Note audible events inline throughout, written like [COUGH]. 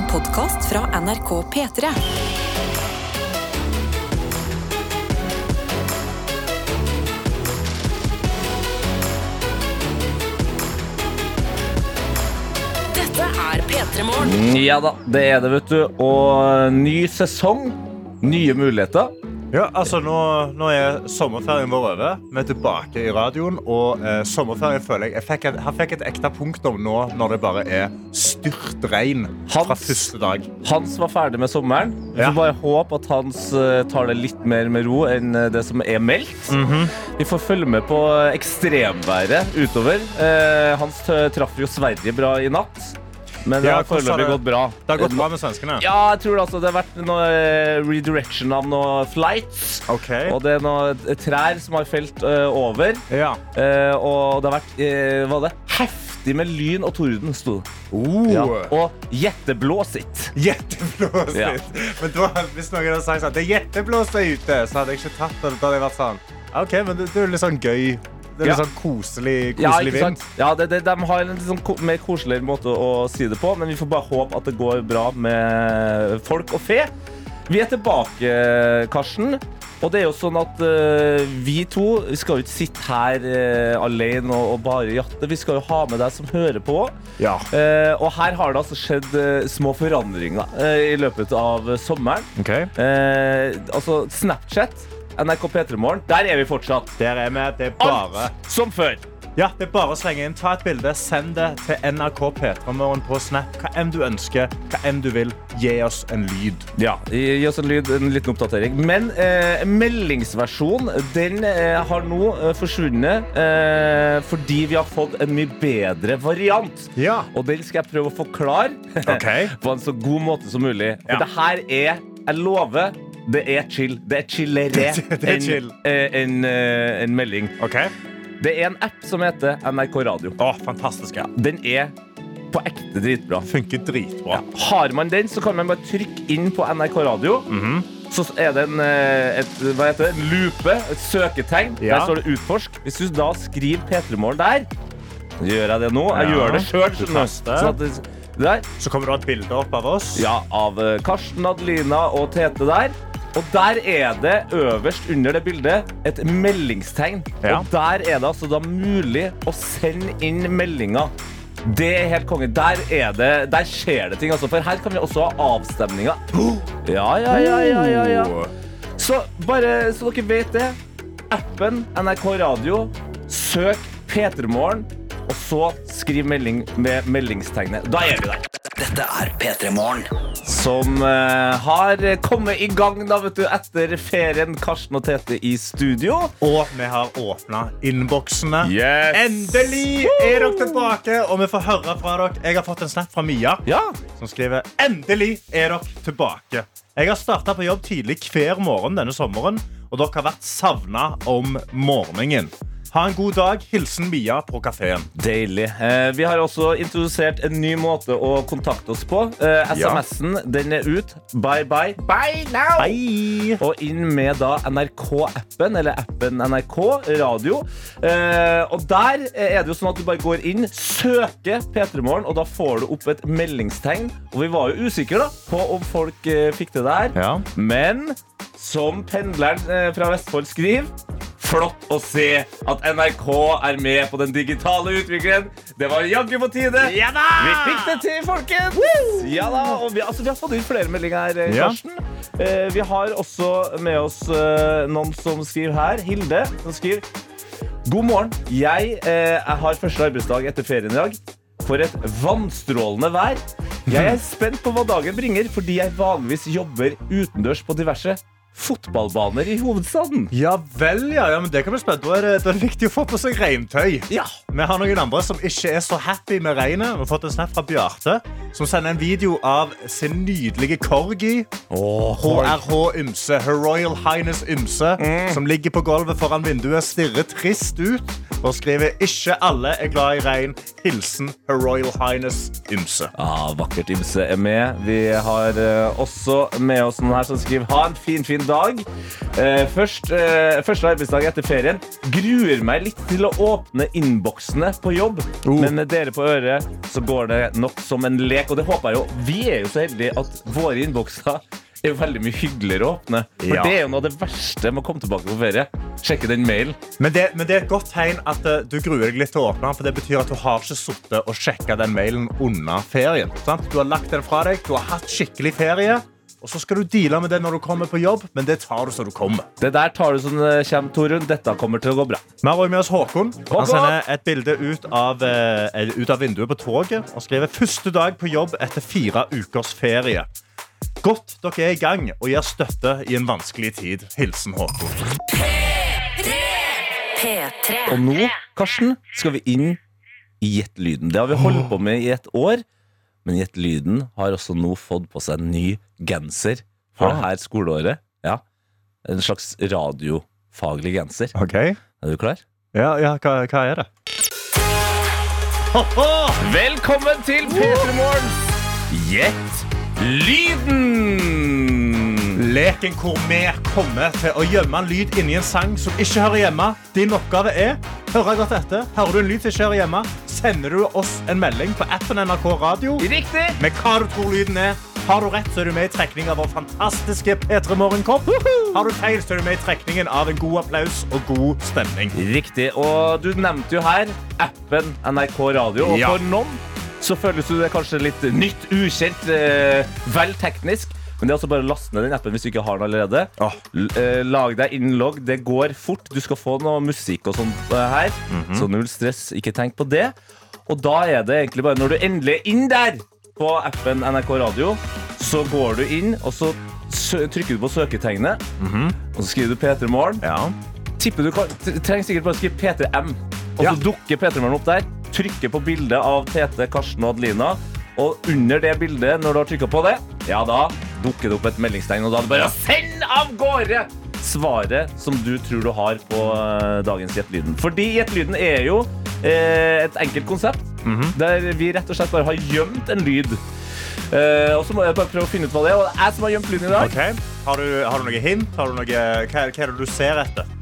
En podkast fra NRK P3. Dette er P3 Morgen. Ja da, det er det, vet du. Og ny sesong, nye muligheter. Ja, altså nå, nå er sommerferien vår over. Vi er tilbake i radioen. Og eh, sommerferien føler jeg Jeg fikk et, jeg fikk et ekte punktum nå når det bare er styrtregn fra første dag. Hans var ferdig med sommeren. Vi Ja. får bare håpe at Hans eh, tar det litt mer med ro enn eh, det som er meldt. Mhm. Vi får følge med på ekstremværet utover. Eh, Hans traff jo Sverige bra i natt. Men det har foreløpig gått bra. Det har gått bra med svenskene. Ja, jeg tror det, altså, det har vært noe eh, redirection av noe flights. Okay. Og det er noen trær som har felt uh, over. Ja. Uh, og det har vært uh, hva det? heftig med lyn og torden, sto det. Oh. Ja. Og jetteblåsitt. Jetteblås Ja. Men da, hvis noen hadde sagt sånn, det er jetteblåst der ute, så hadde jeg ikke tatt det. Da hadde jeg vært sånn OK, men det, det er litt sånn gøy. Det er Ja. sånn koselig, Ja, koselig sant? vind. Ja, det, det, de har en sånn ko mer koselig måte å si det på, men vi får bare håpe at det går bra med folk og fe. Vi er tilbake, Karsten. Og det er jo sånn at uh, vi to vi skal jo ikke sitte her uh, alene og, og bare jatte. Vi skal jo ha med deg som hører på. Ja. Uh, og her har det altså skjedd små forandringer i løpet av sommeren. OK. Eh, altså Snapchat, NRK P3morgen, der er vi fortsatt. Der er vi. Det er bare Alt som før. Ja, det er bare å slenge inn. Ta et bilde, send det til NRK P3morgen på Snap. Hva enn du ønsker, hva enn du vil. Gi oss en lyd. Ja, gi oss en lyd, en liten oppdatering. Men eh, meldingsversjonen den eh, har nå eh, forsvunnet eh, fordi vi har fått en mye bedre variant. Ja. Og den skal jeg prøve å forklare Ok. [LAUGHS] på en så god måte som mulig. For Ja. det her er, jeg lover, det er chill. Det er chillere [LAUGHS] er enn chill. en, en, en, melding. Okay. Det er en app som heter NRK Radio. Å, fantastisk. Ja. Den er på ekte dritbra. Funker dritbra. Har man den, så kan man bare trykke inn på NRK Radio. Mhm. Så er det en, eh, et, hva heter det? en lupe, et søketegn. Ja. Der står det 'utforsk'. Hvis du da skriver P3morgen der, gjør jeg det nå. Jeg Ja, gjør det sjøl. du. Sånn. Så kommer det et bilde opp av oss. Ja, av eh, Karsten, Adelina og Tete der. Og der er det øverst under det bildet et meldingstegn. Ja. Og der er det altså da mulig å sende inn meldinger. Det er helt konge. Der, er det, der skjer det ting. Altså. For her kan vi også ha avstemninger. Ja, ja, ja, ja, ja, ja. Så bare så dere vet det. Appen NRK Radio. Søk P3morgen, og så skriv melding med meldingstegnet. Da er vi der Dette er P3 Morgen. som eh, har kommet i gang da, vet du, etter ferien. Karsten og Tete i studio. Og vi har åpna innboksene. Yes. Endelig er dere tilbake, og vi får høre fra dere. Jeg har fått en snap fra Mia Ja. som skriver Endelig er dere tilbake. Jeg har starta på jobb tidlig hver morgen denne sommeren, og dere har vært savna om morgenen. Ha en god dag. Hilsen Mia på kafeen. Deilig. Eh, vi har også introdusert en ny måte å kontakte oss på. Eh, SMS-en den er ut. Bye, bye. Bye now! Bye. Og inn med da NRK-appen, eller appen NRK Radio. Eh, og der er det jo sånn at du bare går inn, søker P3morgen, og da får du opp et meldingstegn. Og vi var jo usikre da, på om folk eh, fikk det der. Ja. Men som pendleren eh, fra Vestfold skriver Flott å se at NRK er med på den digitale utviklingen. Det var jaggu på tide. Ja da! Vi fikk det til, folkens! Ja da, og vi, altså, vi har fått ut flere meldinger her, eh, Ja. Eh, vi har også med oss eh, noen som skriver her. Hilde, som skriver God morgen. Jeg, eh, jeg har første arbeidsdag etter ferien i dag. For et vannstrålende vær. Jeg er spent på hva dagen bringer, fordi jeg vanligvis jobber utendørs på diverse fotballbaner i hovedstaden. Ja vel, ja. ja men det kan bli. Da er det, er viktig å få på seg regntøy. Ja. Vi har noen andre som ikke er så happy med regnet. Vi har fått en snap fra Bjarte, som sender en video av sin nydelige corgi. HRH Ymse, Her Royal Highness Ymse, som ligger på gulvet foran vinduet, stirrer trist ut og skriver ikke alle er glad i regn. Hilsen Her Royal Highness Ymse. Ja, Vakkert Ymse er med. Vi har uh, også med oss noen her som skriver Ha en fin, fin dag. Eh, først, eh, første arbeidsdag etter ferien. Gruer meg litt til å åpne innboksene på jobb. Men med dere på øret så går det nok som en lek, og det håper jeg jo. Vi er jo så heldige at våre innbokser er jo veldig mye hyggeligere å åpne. For Ja. det er jo noe av det verste med å komme tilbake på ferie. Sjekke den mailen. Men det, men det er et godt tegn at uh, du gruer deg litt til å åpne den, for det betyr at du har ikke sittet og sjekka den mailen under ferien. Sant? Du har lagt den fra deg, du har hatt skikkelig ferie, og så skal du deale med det når du kommer på jobb, men det tar du så du kommer. Det der tar du som det kommer, Torunn. Dette kommer til å gå bra. Vi har med oss Håkon. Håkon! Han sender et bilde ut av, eh, ut av vinduet på toget og skriver første dag på jobb etter fire ukers ferie. Godt dere er i gang og gir støtte i en vanskelig tid. Hilsen Håkon. P3. Og nå, Karsten, skal vi inn i Gjett lyden. Det har vi holdt på med i et år. Men Gjett lyden har også nå fått på seg en ny genser for det her skoleåret. Ja, En slags radiofaglig genser. Ok. Er du klar? Ja, ja hva, hva er det? Velkommen til P3 Morgens Gjett lyden! Leken hvor vi kommer til å gjemme en lyd inni en sang som ikke hører hjemme. Din oppgave er Hører godt etter? Hører du en lyd som ikke hører hjemme? Sender du oss en melding på appen NRK Radio Riktig! med hva du tror lyden er. Har du rett, så er du med i trekning av vår fantastiske P3 Morgenkopp. Har du feil, så er du med i trekningen av en god applaus og god stemning. Riktig. Og du nevnte jo her appen NRK Radio. Og Ja. for noen så føles det kanskje litt nytt, ukjent, eh, vel teknisk. Men det er også bare å laste ned den appen hvis du ikke har den allerede. Åh. Eh, lag deg innlogg. Det går fort. Du skal få noe musikk og sånt her. her. -hmm. Så null stress. Ikke tenk på det. Og da er det egentlig bare når du endelig er inn der på appen NRK Radio, så går du inn, og så trykker du på søketegnet, og så skriver du P3 Morgen Ja. tipper du kan, trenger sikkert bare å skrive P3M. Og Ja. så dukker P3-morgen opp der. Trykker på bildet av Tete, Karsten og Adelina. Og under det bildet, når du har trykka på det, ja, da dukker det opp et meldingstegn. Og da er det bare å sende av gårde svaret som du tror du har på eh, dagens Gjettlyden. Fordi Gjettlyden er jo eh, et enkelt konsept der vi rett og slett bare har gjemt en lyd. Eh, og så må jeg bare prøve å finne ut hva det er. Og det er jeg som har gjemt lyden i dag. Okay. Har du, har du noe hint? Har du noe, hva, hva er det du ser etter?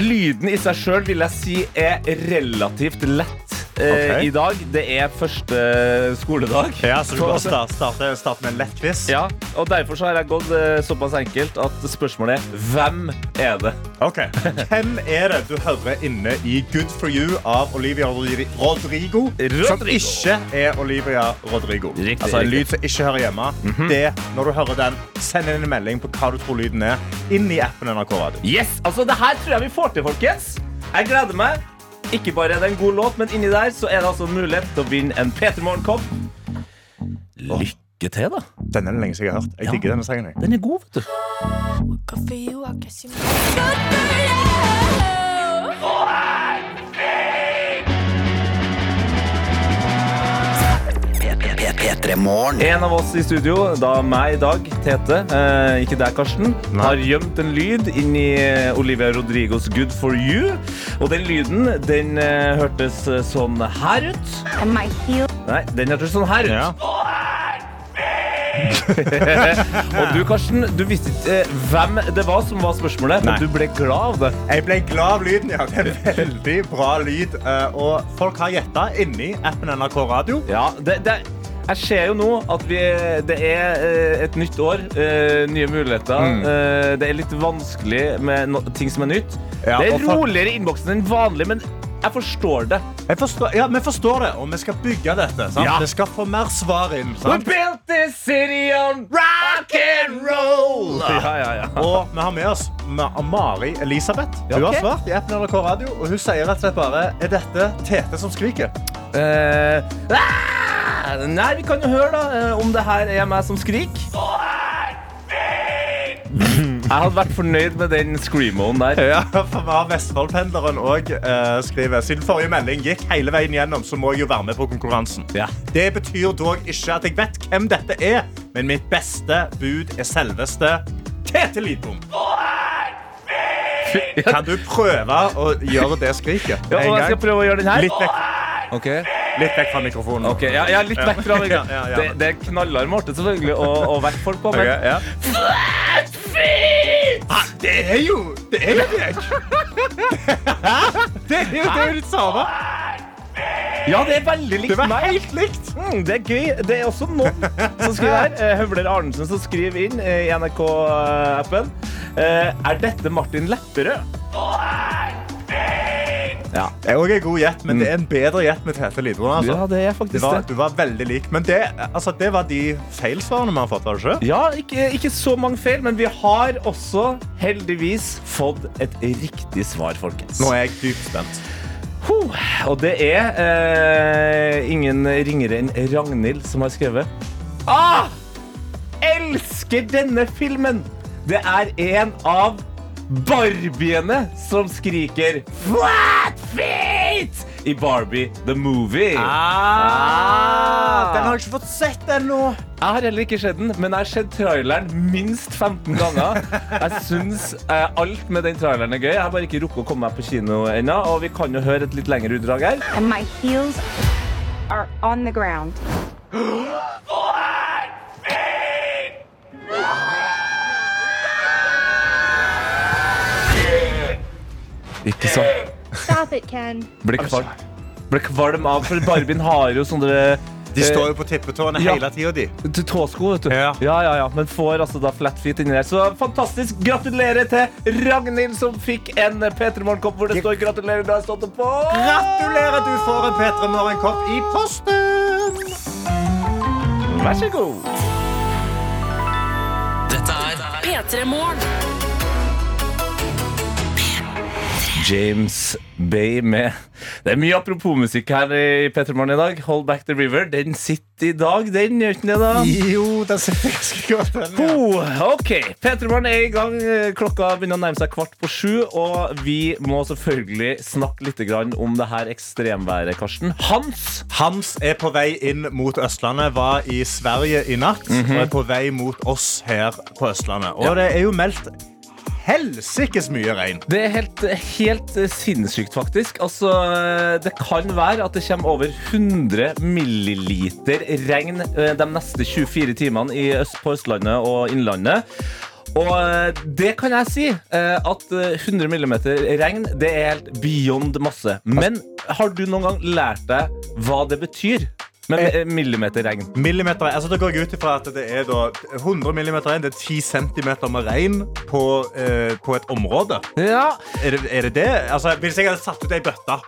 Lyden i seg sjøl vil jeg si er relativt lett eh, Ok. i dag. Det er første skoledag. Ja, så du bare starte, starte med en lett quiz? Ja, og Derfor så har jeg gått eh, såpass enkelt at spørsmålet er hvem er det? Ok. Hvem er det du hører inne i Good for you av Olivia Rodrigo, Rodrigo, som ikke er Olivia Rodrigo? Riktig, altså en riktig. lyd som ikke hører hjemme. Det, når du hører den, send inn en melding på hva du tror lyden er, inn i appen NRK Radio. Yes, altså det her tror jeg vi får til, folkens. Jeg gleder meg. Ikke bare er det en god låt, men inni der så er det altså mulighet til å vinne en P3 Morgen-kopp. Lykke til, da. Denne er det lenge siden jeg har hørt. Jeg Ja. digger denne sangen. jeg. Den er god, vet du. Good P3morgen. En av oss i studio, da meg i dag, Tete, eh, ikke deg, Karsten, Nei. har gjemt en lyd inn i eh, Olivia Rodrigos 'Good for you'. Og den lyden, den eh, hørtes eh, sånn her ut. Nei, den hørtes sånn her ut. Ja. [LAUGHS] og du, Karsten, du visste ikke eh, hvem det var som var spørsmålet, Nei. men du ble glad av det. Jeg ble glad av lyden, ja. Det er en veldig bra lyd. eh, Og folk har gjetta inni appen NRK Radio. Ja, det, det er jeg ser jo nå at vi, det er eh, et nytt år, eh, nye muligheter. Mm. Eh, det er litt vanskelig med ting som er nytt. Ja, det er roligere i innboksen enn vanlig, men jeg forstår det. Jeg forstår, ja, Vi forstår det, og vi skal bygge dette. Sant? Ja. Det skal få mer svar inn. We built this city on rock and roll! Ja, ja, ja. Og vi har med oss Ma Mari Elisabeth. Hun okay. har svart i appen NRK Radio, og hun sier rett og slett bare Er dette Tete som skriker? Uh, ah, nei, vi kan jo høre da eh, om det her er meg som skrik. Jeg hadde vært fornøyd med den screamoen der. Ja, for vi har Vestfoldpendleren òg uh, skriver Siden forrige melding gikk hele veien gjennom, så må jeg jo være med på konkurransen. Ja. Det betyr dog ikke at jeg vet hvem dette er, men mitt beste bud er selveste Tete Lidbom. Kan du prøve å gjøre det skriket? Ja, og jeg skal prøve å gjøre den her. Litt vekk, Ok, litt vekk fra mikrofonen. ok, ja, ja litt vekk fra meg. [LAUGHS] Ja, ja, ja. Det, det er knallhard måte selvfølgelig å, å vekke folk på. Ok, Men ja. Ah, det er jo Det er jo deg! [LAUGHS] det er jo det du sa da. ja, det er veldig likt Det var meg. helt likt. Mm, det er gøy. Det er også noen som skriver her. Eh, Høvler Arnesen som skriver inn eh, i NRK-appen. Eh, er dette Martin Lepperød? Ja. Det er også en god gjett, men det er en bedre gjett med Tete Lidvold. Altså. ja, det er Det faktisk var, det. du var veldig lik. Men det, altså, det var de feilsvarene vi har fått. var det ikke? Ja, ikke, ikke så mange feil, men vi har også heldigvis fått et riktig svar, folkens. Nå er jeg dypt spent. Huh, Og det er eh, ingen ringere enn Ragnhild som har skrevet. Ah! Elsker denne filmen! Det er en av Barbiene som skriker Flat feet! I Barbie the Movie. Ah, den har jeg ikke fått sett ennå. Jeg har heller ikke sett den, men jeg har sett traileren minst 15 ganger. Jeg syns eh, alt med den traileren er gøy. Jeg har bare ikke rukket å komme meg på kino ennå. Og vi kan jo høre et litt lengre utdrag her. and my heels are on the ground. [GASPS] [GASPS] Ikke sant? Stop it, Ken. Ble kvalm. ble kvalm av, for Barbien har jo sånne De står jo på tippetåene Ja. hele tida, de. til tåsko, vet du. Ja. ja, ja, ja. Men får altså da flat feet inni der. Så fantastisk. Gratulerer til Ragnhild, som fikk en P3 Morgen-kopp hvor det står 'gratulerer'. Du har stått opp på. Gratulerer, du får en P3 Morgen-kopp i posten! Vær så god. Dette er P3 Morgen. James Bay med Det er mye apropos musikk her i P3 Morgen i dag. Hold Back the River. Den sitter i dag, den gjør den det, da? Jo, den sitter ganske godt. Den, ja. Oh, ok, P3 Morgen er i gang. Klokka begynner å nærme seg kvart på sju. Og vi må selvfølgelig snakke litt om det her ekstremværet, Karsten. Hans! Hans er på vei inn mot Østlandet, var i Sverige i natt og er på vei mot oss her på Østlandet. Og Ja. det er jo meldt helsikes mye regn. Det er helt, helt sinnssykt, faktisk. Altså, det kan være at det kommer over 100 milliliter regn eh, de neste 24 timene øst, på Østlandet og Innlandet. Og eh, det kan jeg si, eh, at eh, 100 millimeter regn det er helt beyond masse. Men har du noen gang lært deg hva det betyr med eh, millimeter regn? Millimeter, altså Da går jeg ut ifra at det er da 100 millimeter regn. Det er 10 centimeter med regn på, eh, på et område. Ja, Er det er det? det? Altså, hvis jeg hadde satt ut ei bøtte,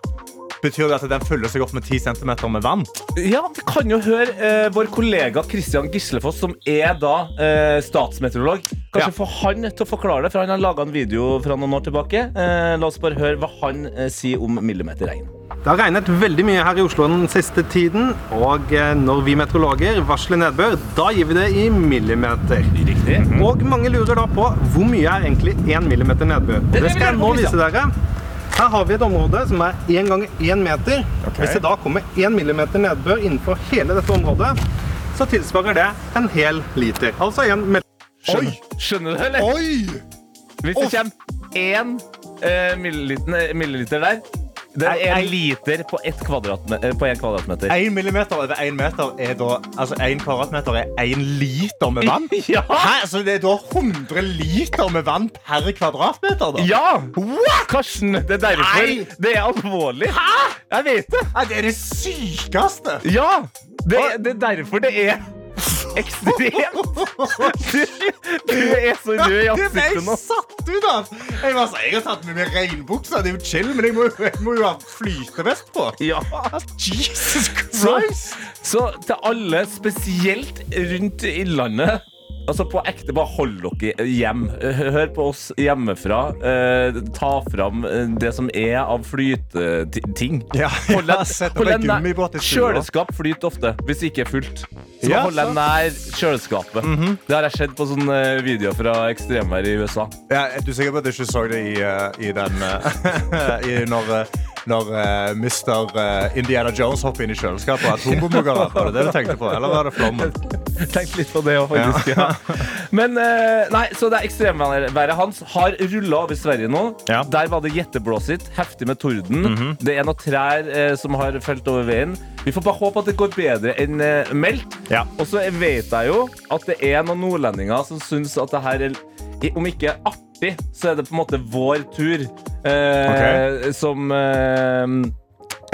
betyr det at den fyller seg opp med 10 centimeter med vann? Ja, vi kan jo høre eh, vår kollega Kristian Gislefoss, som er da eh, statsmeteorolog. Kanskje Ja. få han til å forklare det, for han har laga en video fra noen år tilbake. Eh, la oss bare høre hva han eh, sier om millimeterregn. Det har regnet veldig mye her i Oslo den siste tiden, og eh, når vi meteorologer varsler nedbør, da gir vi det i millimeter. Riktig. Og mange lurer da på hvor mye er egentlig 1 millimeter nedbør. Og Det skal jeg nå vise. dere. Her har vi et område som er 1 ganger 1 meter. Hvis det da kommer 1 millimeter nedbør innenfor hele dette området, så tilsvarer det en hel liter. Altså en mel- Skjønner, skjønner du det, eller? Oi! Hvis det kommer én eh, milliliter, milliliter der Det er en liter på kvadratme- eh, én kvadratmeter. 1 millimeter over én meter er da Altså én kvadratmeter er én liter med vann? [LAUGHS] Ja! Hæ? Så det er da 100 liter med vann per kvadratmeter? da? Ja! What? Karsten, det er derfor. Nei! Det er alvorlig. Jeg vet det. Nei, det er det sykeste! Ja! Det, det er derfor det er ekstremt. Du, du er så rød i Det nå. jeg satt ut av! Jeg, var så, jeg har tatt med meg regnbukser, det er jo chill, men jeg må, jeg må jo ha flytevest på. Ja. Jesus Christ! så til alle, spesielt rundt Innlandet Altså På ekte, bare hold dere hjem. Hør på oss hjemmefra. Eh, ta fram eh, det som er av flyteting. Ja, Hold ja, sett hold deg nær-. Kjøleskap flyter ofte hvis det ikke er fullt. Så Ja, hold deg nær kjøleskapet. Det har jeg sett på sånne videoer fra ekstremvær i USA. Ja, er du sikker på at du ikke så det i, eh, i den eh, [LAUGHS] i Når, eh, når uh, Mr. uh, Indiana Jones hopper inn i kjøleskapet og atombomber går av? Var det det du tenkte på? Eller var det flommen? [LAUGHS] Tenk litt på det òg, faktisk. Ja. [LAUGHS] Men eh, nei, så det er ekstremværet hans har rulla over Sverige nå. Ja. Der var det jetteblåsitt, heftig med torden. Det er noen trær eh, som har felt over veien. Vi får bare håpe at det går bedre enn eh, meldt. Ja. Og så vet jeg jo at det er noen nordlendinger som syns at det her er om ikke artig, så er det på en måte vår tur. Eh, Som eh,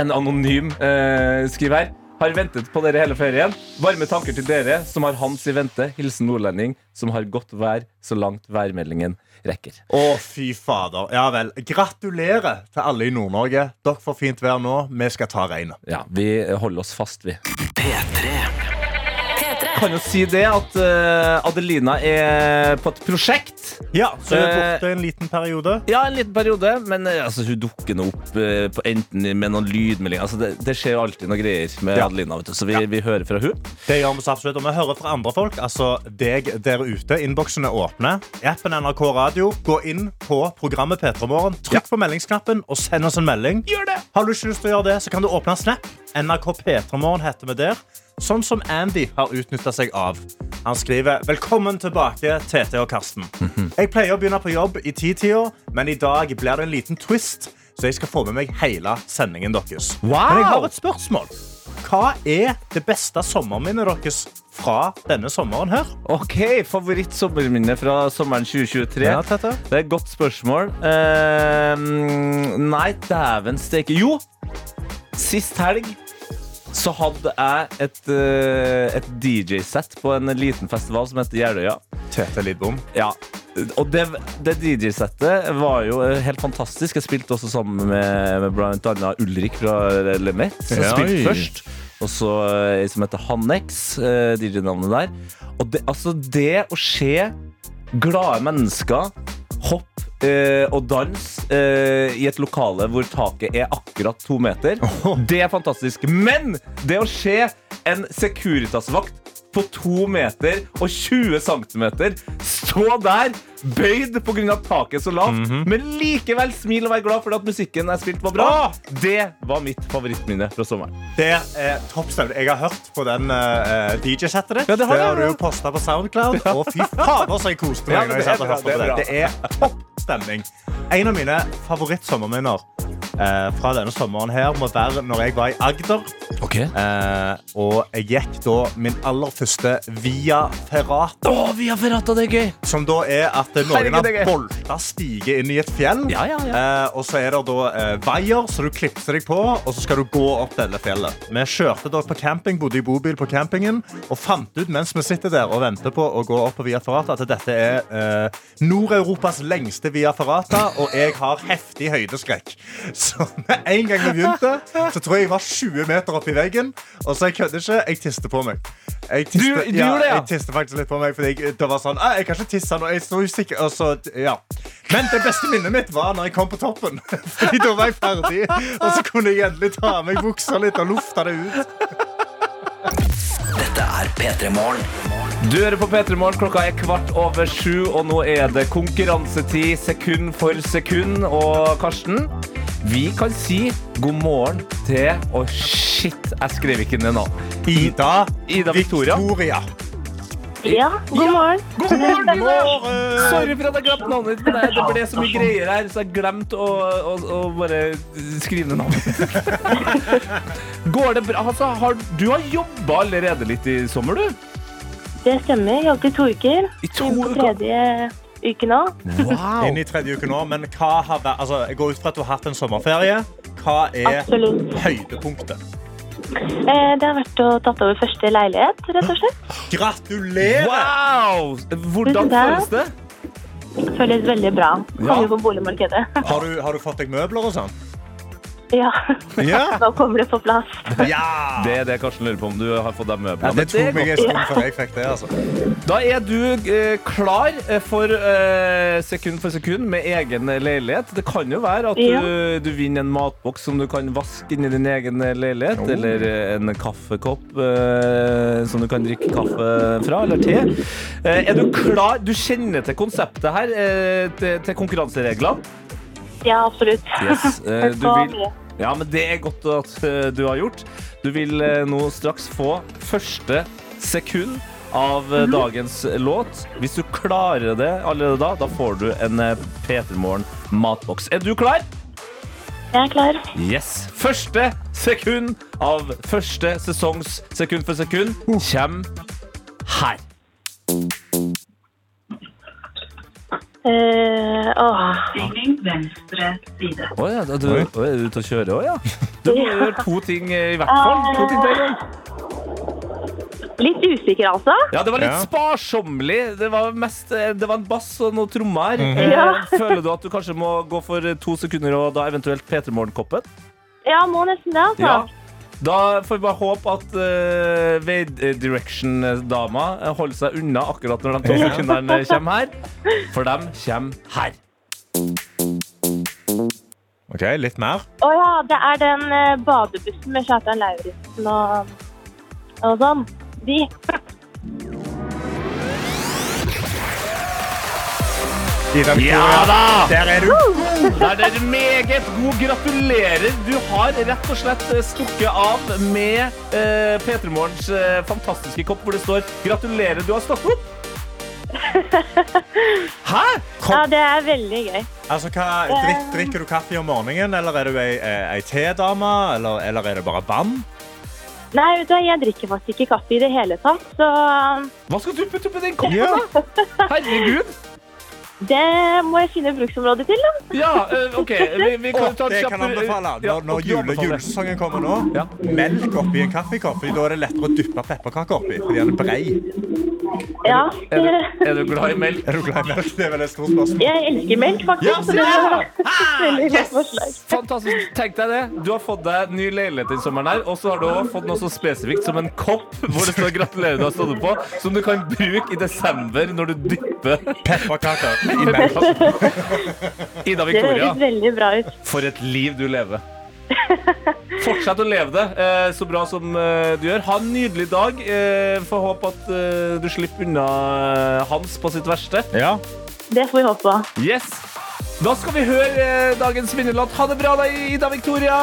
en anonym eh, skriver her. Har ventet på dere hele ferien. Varme tanker til dere som har Hans i vente. Hilsen nordlending som har godt vær så langt værmeldingen rekker. Å, fy fader. Ja vel. Gratulerer til alle i Nord-Norge. Dere får fint vær nå. Vi skal ta regnet. Ja, vi holder oss fast, vi. P3 P3. Kan jo si det at uh, Adelina er på et prosjekt. Ja, så er det Eh, borte en liten periode. Ja, en liten periode, men eh, altså, hun dukker nå opp uh, på enten med noen lydmeldinger. Altså, det, det skjer alltid noen greier med Ja. Adelina, vet du, så vi, vi hører fra hun. Det gjør vi så absolutt, og vi hører fra andre folk. Altså deg der ute. Innboksen er åpne. Appen NRK Radio. Gå inn på programmet P3 Morgen. Trykk på meldingsknappen og send oss en melding. Gjør det! Har du ikke lyst til å gjøre det, så kan du åpne Snap. NRK P3 Morgen heter vi der. Sånn som Andy har utnytta seg av. Han skriver Velkommen tilbake, Tete og Karsten. Jeg pleier å begynne på jobb i titida, men i dag blir det en liten twist, så jeg skal få med meg hele sendingen deres. Wow! Men jeg har et spørsmål. Hva er det beste sommerminnet deres fra denne sommeren her? Ok, Favoritt-sommerminne fra sommeren 2023? Ja, Tete. Det er et godt spørsmål. Uh, nei, dæven steike. Jo, sist helg så hadde jeg et, eh, et DJ-sett på en liten festival som heter Jeløya. Tete Lidbom. Ja, og det, det DJ-settet var jo helt fantastisk. Jeg spilte også sammen med, med annet Ulrik fra Lemet, som Ja, spilte først. Og så ei som heter Hannex, eh, DJ-navnet der. Og det, altså det å se glade mennesker hoppe eh, og danse eh, i et lokale hvor taket er akkurat to meter, [LAUGHS] det er fantastisk. Men det å se en Securitas-vakt på to meter og 20 centimeter stå der, bøyd pga. taket så lavt, men likevel smil og være glad for at musikken jeg spilte, var bra. Det var mitt favorittminne fra sommeren. Det er toppstemning. Jeg har hørt på den uh, DJ-settet ditt. Ja, det har jeg, du jo posta på Soundcloud. Og fy fader, så jeg koste meg. Ja, det det er bra. det. det er topp stemning. En av mine favorittsommerminner eh, fra denne sommeren her må være når jeg var i Agder. Eh, og jeg gikk da min aller første Via Ferrata. Å, Via ferrata, det er gøy! Som da er at noen har bolta stige inn i et fjell. Ja, ja, ja. Eh, og så er det da eh, veier, så du klipser deg på, og så skal du gå opp dette fjellet. Vi kjørte da på camping, bodde i bobil på campingen, og fant ut mens vi sitter der og venter på å gå opp på Via Ferrata, at dette er eh, Nord-Europas lengste Via Ferrata, og jeg har heftig høydeskrekk. Så med en gang vi begynte, så tror jeg jeg var 20 meter opp i veggen, og så jeg kødder ikke, jeg tiste på meg. Jeg tiste, Du- du gjorde det, ja? Jeg tiste faktisk litt på meg, fordi jeg, det var sånn, «Ah, jeg kan ikke tisse nå, jeg er usikker, og så, ja. Men det beste minnet mitt var når jeg kom på toppen, [LAUGHS] fordi da var jeg ferdig, og så kunne jeg endelig ta av meg buksa litt og lufta det ut. Dette er P3 Morgen. Du hører på P3 Morgen, klokka er kvart over sju, og nå er det konkurransetid sekund for sekund. Og Karsten, vi kan si god morgen til Å, shit, jeg skrev ikke ned nå. Ida, Ida Victoria. Victoria. Ja, god morgen. God morgen! Morgen! Sorry for at jeg glemte navnet ditt. men Det det ble så mye greier her, så jeg glemte å, å, å bare skrive ned navnet. [LAUGHS] Går det bra? Altså, har, du har jobba allerede litt i sommer, du? Det stemmer. Jeg jobbet i to uker. I to uker. tredje uke nå. Wow. Inn i tredje uke nå, men hva har vært, altså, jeg går ut fra at du har hatt en sommerferie. Hva er Absolutt. høydepunktet? Eh, Det har vært å tatt over første leilighet, rett og slett. [GASPS] Gratulerer! Wow! Hvordan føles det? Føles veldig bra. Kommer ja. på boligmarkedet. Har du, har du fått deg møbler og sånn? Ja, Ja! [LAUGHS] nå kommer det på plass. ja. Det er det Karsten lurer på om du har fått deg møbler. Ja, det tok er meg en stund før jeg fikk det. altså. Da er du eh, klar eh, for eh, sekund for sekund med egen leilighet. Det kan jo være at Ja. du, du vinner en matboks som du kan vaske inn i din egen leilighet. Oh. Eller eh, en kaffekopp eh, som du kan drikke kaffe fra, eller te. Eh, er du klar? Du kjenner til konseptet her, eh, til, til konkurransereglene? Ja, absolutt. Yes, [LAUGHS] eh, du vil- Ja, men det er godt at eh, du har gjort. Du vil eh, nå straks få første sekund av eh, dagens låt. Hvis du klarer det allerede da, da får du en eh, P3 Morgen matboks. Er du klar? Jeg er klar. Yes. Første sekund av første sesongs Sekund for sekund kommer her. Eh, åh. Sving venstre side. Å ja, da- du, å, er du ute og kjører òg, ja? [LAUGHS] Du må gjøre to ting eh, i hvert fall. To ting på en gang. Litt usikker, altså. Ja, det var litt Ja. sparsommelig. Det var, mest, eh, det var en bass og noen trommer. Ja. Eh, Føler du at du kanskje må gå for eh, to sekunder og da eventuelt P3 Morgen-koppen? Ja, må nesten det, altså. Da får vi bare håpe at uh, Way Direction-dama eh, holder seg unna akkurat når de to sekundene kommer her. For de kommer her. Ok, Litt mer. Å ja, det er den eh, badebussen med Kjartan Lauritzen og, og sånn. De. Ja da! Der er du. Der er du meget god. Gratulerer. Du har rett og slett eh, stukket av med uh, P3 Morgens eh, fantastiske kopp hvor det står 'Gratulerer, du har stått opp'. [LAUGHS] Hæ? Ja, det er veldig gøy. Altså, hva, drik, drikker du kaffe om morgenen, eller er du ei, ei, ei tedame, eller, eller er det bare vann? Nei, vet du, jeg drikker faktisk ikke kaffe i det hele tatt, så Hva skal du putte oppi den koppen, da? Herregud. Det må jeg finne bruksområde til, da. Ja, eh, OK. Vi, vi kan Åh, ta et det kan jeg anbefale. Når, når jule, julesesongen kommer nå, Ja. melk oppi en kaffekopp. Da er det lettere å dyppe pepperkaker oppi, fordi den er brei. Ja, Er du, er du glad i melk? Er du glad i melk? Det er vel et stort spørsmål. jeg elsker melk, faktisk. Ja, så [LAUGHS] det var veldig godt forslag. Fantastisk. Tenk deg det. Du har fått deg ny leilighet den sommeren her, og så har du også fått noe så spesifikt som en kopp hvor det står 'gratulerer, du har stått opp' på, som du kan bruke i desember når du dypper Pepperkaker Ida Det Victoria. høres bra ut. For et liv du lever. [LAUGHS] Fortsett å leve det eh, så bra som eh, du gjør. Ha en nydelig dag. Eh, Får håpe at du slipper unna Hans på sitt verste. Ja. Det får vi håpe på. Yes. Da skal vi høre dagens vinnerlåt. Ha det bra, da, Ida Victoria.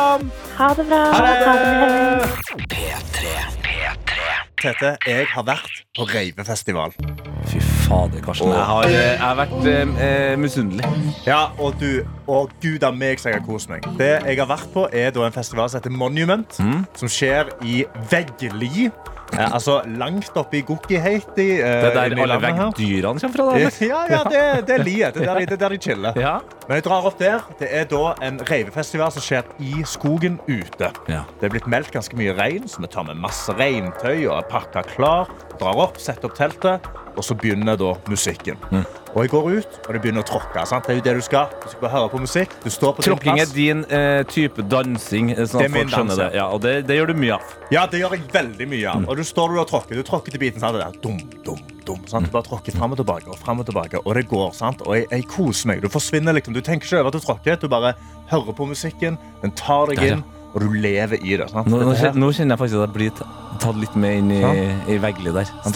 Ha det bra. Ha det. P3. P3. Tete, jeg har vært på reivefestival. Fy fader, Karsten. Jeg har, eh, jeg har vært eh, eh, misunnelig. Ja, og du, og gud a meg så jeg har kost meg. Det jeg har vært på, er da en festival som heter Monument, som skjer i Veggli. Eh, altså langt oppe i Gokkiheiti. Eh, Det er der alle veggdyrene kommer fra. Da. Ja, ja, det, det er liet. Det er der de, det er der de chiller. Ja. Men jeg drar opp der. Det er da en reivefestival som skjer i skogen ute. Ja. Det er blitt meldt ganske mye regn, så vi tar med masse regntøy og er pakka klar. Drar opp, setter opp teltet, og så begynner da musikken. Mm. Og jeg går ut, og det begynner å tråkke. Sant? Det er jo det du skal. Du skal høre på musikk. Du står på Tråkking er din eh, type dansing, eh, sånn Det er min dans, det. ja. Og det, det gjør du mye av. Ja, det gjør jeg veldig mye Mm. av. Og du står du og tråkker. Du tråkker til biten. Sant? Det der. Dum, dum, dum. Sant? Du bare tråkker frem og tilbake, og fram og tilbake. Og det går, sant? Og jeg, jeg koser meg. Du forsvinner liksom. Du tenker ikke over at du tråkker. Du bare hører på musikken. Den tar deg inn, og du lever i det. Sant? Nå, nå, kjenner, nå kjenner jeg faktisk at jeg blir tatt litt med inn i, i Veggli der. Inn.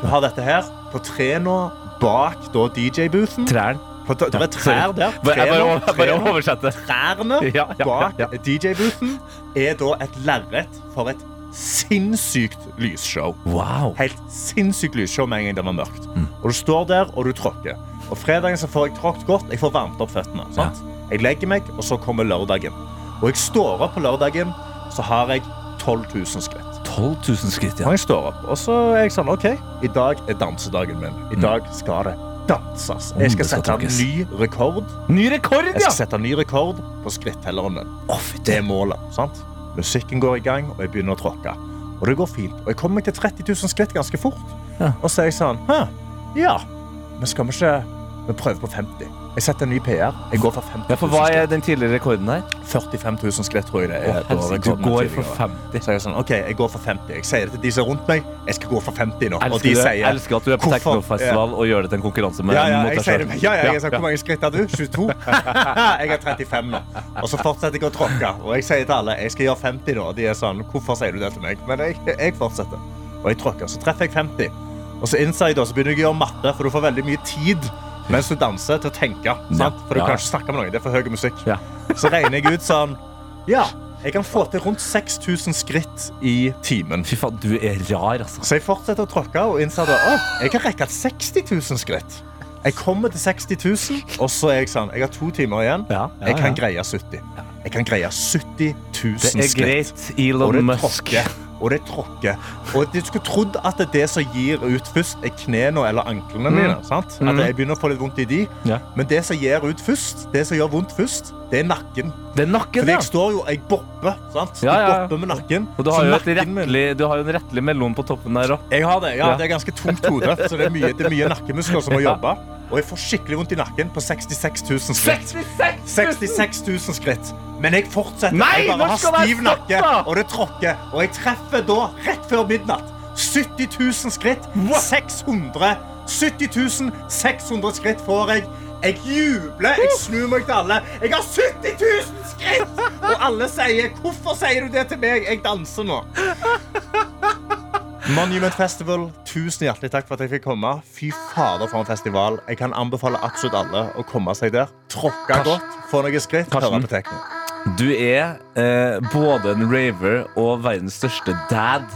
Du har dette her på tre nå, bak DJ-boothen. Trærne. På- Det er trær der. Bare, jeg bare, Trærne- jeg bare trærne- oversetter. Trærne Ja, ja, bak ja, DJ-boothen er da et lerret for et sinnssykt lysshow. Wow. Helt sinnssykt lysshow med en gang det var mørkt. Og du står der, og du tråkker. Og fredagen så får jeg tråkt godt. Jeg får varmt opp føttene. Sant? Jeg legger meg, og så kommer lørdagen. Og jeg står opp på lørdagen, så har jeg 12 000 skritt. 12 000 skritt, ja. Og jeg står opp, og så er jeg sånn, ok, i dag er dansedagen min. I dag skal det danses. Jeg skal sette en ny rekord. Ny rekord, ja! Jeg skal sette en ny rekord på skrittelleren min. Fy Det er målet, sant? Musikken går i gang, og jeg begynner å tråkke. Og det går fint. Og jeg kommer meg til 30 000 skritt ganske fort. Ja. Og så er jeg sånn, hæ, ja, men skal vi ikke vi prøver på 50? Jeg setter en ny PR. Jeg går for 50 000 Ja, for hva er den tidligere rekorden her? 45 000 skritt, tror jeg det er. helsike, du går for 50. Så jeg er sånn, ok, jeg går for 50. Jeg sier det til de som er rundt meg. Jeg skal gå for 50 nå. og Elsker, de du, sier elsker at du er på teknofestival ja. og gjør det til en konkurranse med Ja, ja, jeg sier det. Ja, ja, jeg sånn, Hvor mange skritt har du? 22? [LAUGHS] jeg har 35 nå. Og så fortsetter jeg å tråkke. Og jeg sier til alle jeg skal gjøre 50 nå. Og de er sånn Hvorfor sier du det til meg? Men jeg, jeg fortsetter. Og jeg tråkker. Så treffer jeg 50. Og så innser jeg da, så begynner jeg å gjøre matte, for du får veldig mye tid mens du danser til å tenke. Sant? For du kan ikke snakke med noen. Det er for høy musikk. Ja. [LAUGHS] Så regner jeg ut sånn Ja, Jeg kan få til rundt 6000 skritt i timen. Fy faen, du er rar, altså. Så jeg fortsetter å tråkke og innser at å, jeg kan rekke 60 000 skritt. Jeg kommer til 60 000, og så er jeg sånn Jeg har to timer igjen. Ja, ja, Jeg kan ja. greie 70. Jeg kan greie 70 000 Det er skritt. greit, Elon Musk. Og det tråkker. Og du skulle trodd at det, er det som gir ut først, er knærne eller anklene mine. Sant? At Mm. jeg begynner å få litt vondt i de. Ja. Men det som gir ut først, det som gjør vondt først, det er nakken. Det er nakken, Fordi ja. jeg står jo, jeg bopper. Sant? Ja, ja. Jeg bopper med nakken. Og du har, jo nakken rettelig, du har jo en rettelig mellom på toppen der òg. Jeg har det, ja, det er ganske tungt hode, så det er mye, det er mye nakkemuskler som må [LAUGHS] jobbe. Og jeg får skikkelig vondt i nakken på 66 000 skritt. 66 000 skritt. Men jeg fortsetter. Nei, jeg bare har stiv nakke, og det tråkker. Og jeg treffer da, rett før midnatt, 70 000 skritt. 600. 70 600 skritt får jeg. Jeg jubler, jeg snur meg til alle. Jeg har 70 000 skritt! Og alle sier 'Hvorfor sier du det til meg?' Jeg danser nå. Monument Festival, tusen hjertelig takk for at jeg fikk komme. Fy fader, for en festival. Jeg kan anbefale absolutt alle å komme seg der. Tråkke godt, få noen skritt, høre på tekno. Du er eh, både en raver og verdens største dad.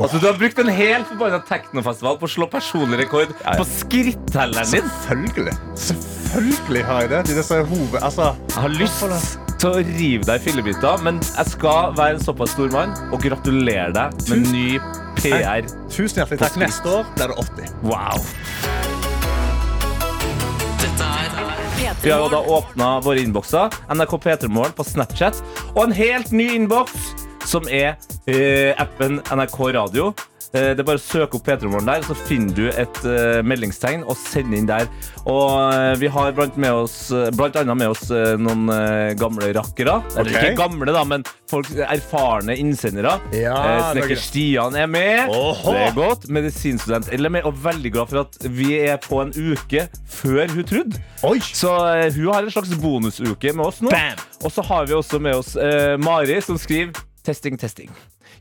Altså, du har brukt en hel forbanna teknofestival på å slå personlig rekord på skrittelleren din. Selvfølgelig. Selvfølgelig har jeg det. Det er hoved... Altså, Jeg har lyst til å rive deg i fillebiter, men jeg skal være en såpass stor mann og gratulere deg med ny PR. tusen hjertelig takk. Neste år blir det 80. Wow. Vi har jo da åpna våre innbokser. NRK P3morgen på Snapchat. Og en helt ny innboks, som er eh, appen NRK Radio. Eh, det er bare å søke opp P3morgen der, så finner du et eh, meldingstegn og send inn der. Og eh, vi har blant, med oss, blant annet med oss noen gamle rakkere. Eller okay. ikke gamle, da, men folk, erfarne innsendere. Ja, Snekker. Stian er med. Oho. Det er godt. Medisinstudent Ellen er med, og veldig glad for at vi er på en uke før hun trodde. Oi! Så hun har en slags bonusuke med oss nå. Bam! Og så har vi også med oss Mari, som skriver testing, testing.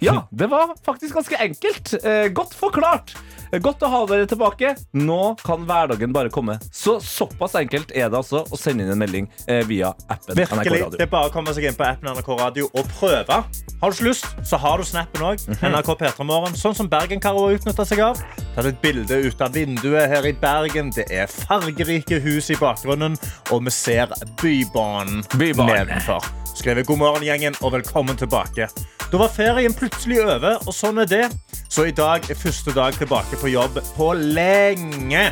Ja, det var faktisk ganske enkelt. Eh, godt forklart. Eh, Godt å ha dere tilbake. Nå kan hverdagen bare komme. Så såpass enkelt er det altså å sende inn en melding eh, via appen NRK Virkelig, Radio. Det er bare å komme seg inn på appen NRK Radio og prøve. Har du ikke lyst, så har du snappen òg. Mhm. NRK P3 Morgen, sånn som Bergen-Karo har utnytta seg av. Tatt et bilde ut av vinduet her i Bergen. Det er fargerike hus i bakgrunnen, og vi ser Bybanen Bybanen. nedenfor. Skrevet 'God morgen, gjengen', og velkommen tilbake. Da var ferien plutselig over, og sånn er det. Så i dag er første dag tilbake på jobb på lenge.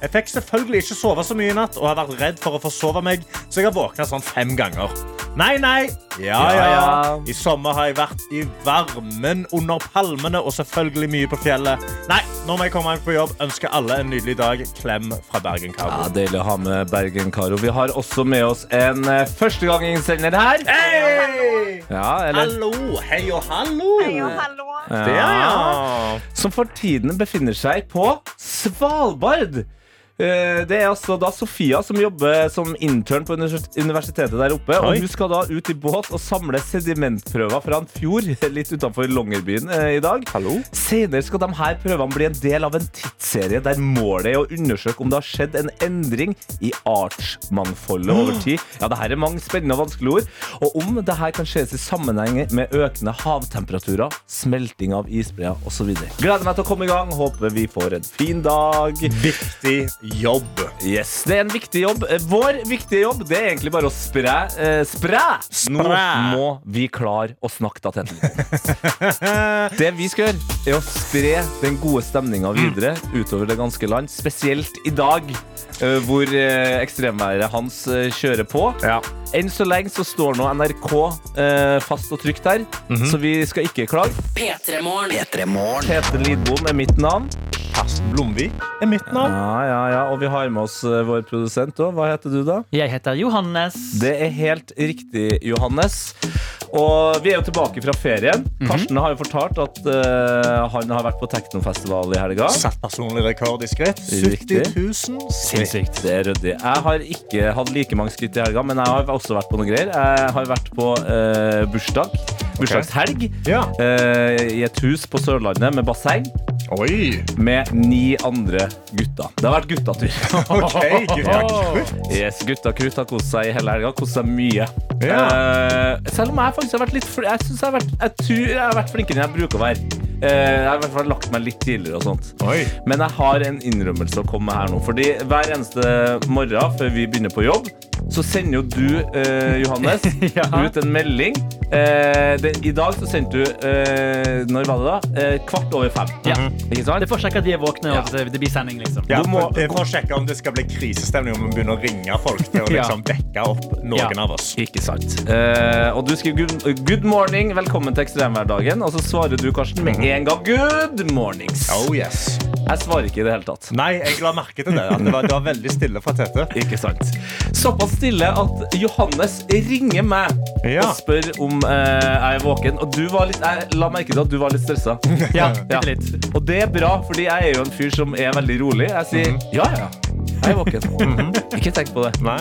Jeg fikk selvfølgelig ikke sove så mye i natt og har vært redd for å forsove meg, så jeg har våkna sånn fem ganger. Nei, nei. Ja, Ja. I sommer har jeg vært i varmen under palmene og selvfølgelig mye på fjellet. Nei, nå må jeg komme meg på jobb. Ønsker alle en nydelig dag. Klem fra Bergen, Karo. Ja, Karo. Deilig å ha med Bergen-Karo. Vi har også med oss en uh, førstegangsinnsender her. Hei! Ja, eller, Hallo, hei og hallo. Hei og hallo. Det ja. som for tiden befinner seg på Svalbard. Eh, Det er altså da Sofia som jobber som intern på universitetet der oppe. Oi. Og Hun skal da ut i båt og samle sedimentprøver fra en fjord [LAUGHS] litt utenfor Longyearbyen eh, i dag. Hallo? Senere skal de her prøvene bli en del av en tidsserie der målet er å undersøke om det har skjedd en endring i artsmangfoldet over tid. Ja, det her er mange spennende og vanskelige ord. Og om det her kan ses i sammenheng med økende havtemperaturer, smelting av isbreer osv. Gleder meg til å komme i gang. Håper vi får en fin dag. Viktig jobb. Yes, Det er en viktig jobb. Eh, Vår viktige jobb det er egentlig bare å spre. Eh, spre! Nå må vi klare å snakke da til [LAUGHS] Det vi skal gjøre, er å spre den gode stemninga videre utover det ganske land. Spesielt i dag, eh, hvor eh, ekstremværet hans eh, kjører på. Ja. Enn så lenge så står nå NRK eh, fast og trygt her, så vi skal ikke klage. P3morgen. P3 Morgen. Tete Lidbom er mitt navn. Karsten Blomvik er mitt navn. Ja, ja, ja. Og vi har med oss eh, vår produsent òg. Hva heter du, da? Jeg heter Johannes. Det er helt riktig, Johannes. Og vi er jo tilbake fra ferien. Karsten har jo fortalt at uh, han har vært på teknofestival i helga. Satt personlig rekord i skritt. Riktig. 70 000 skritt. Sinnssykt. Det er ryddig. Jeg har ikke hatt like mange skritt i helga, men jeg har også vært på noe greier. Jeg har vært på uh, bursdag. Bursdagshelg. Ja. uh, I et hus på Sørlandet med basseng. Oi. med ni andre gutter. Det har vært guttatur. [LAUGHS] OK, gutta krutt. Yes, krutt har kost seg i hele helga. Kost seg mye. Ja. Uh, selv om jeg faktisk har vært litt fl Jeg, synes jeg, jeg jeg har vært flinkere enn jeg bruker å være. Uh, jeg har i hvert fall lagt meg litt tidligere og sånt. Oi. Men jeg har en innrømmelse å komme med her nå. Fordi hver eneste morgen før vi begynner på jobb, så sender jo du, eh, Johannes, [LAUGHS] Ja. ut en melding. Eh, det, I dag så sendte du eh, Når var det da? Eh, kvart over fem. Ja. Ikke sant? Det får sjekke at de er våkne, Ja. og at det blir sending, liksom. Ja, Du må- for, det får å sjekke om det skal bli krisestemning, om vi begynner å ringe folk til å [LAUGHS] liksom vekke opp noen Ja. av oss. Ikke sant. Eh, og du skriver good, 'good morning, velkommen til ekstremhverdagen'. Og så svarer du, Karsten, med en gang 'good mornings'. Oh yes. Jeg svarer ikke i det hele tatt. Nei, jeg la merke til det. At det var, det var veldig stille fra Tete. Ikke sant. Såpass stille at Johannes ringer meg Ja. og spør om eh, jeg er våken. Og du var litt, jeg la merke til at du var litt stressa. [LAUGHS] Ja, Ja. litt. Og det er bra, fordi jeg er jo en fyr som er veldig rolig. Jeg sier ja, ja, jeg er våken. Ikke tenk på det. Nei.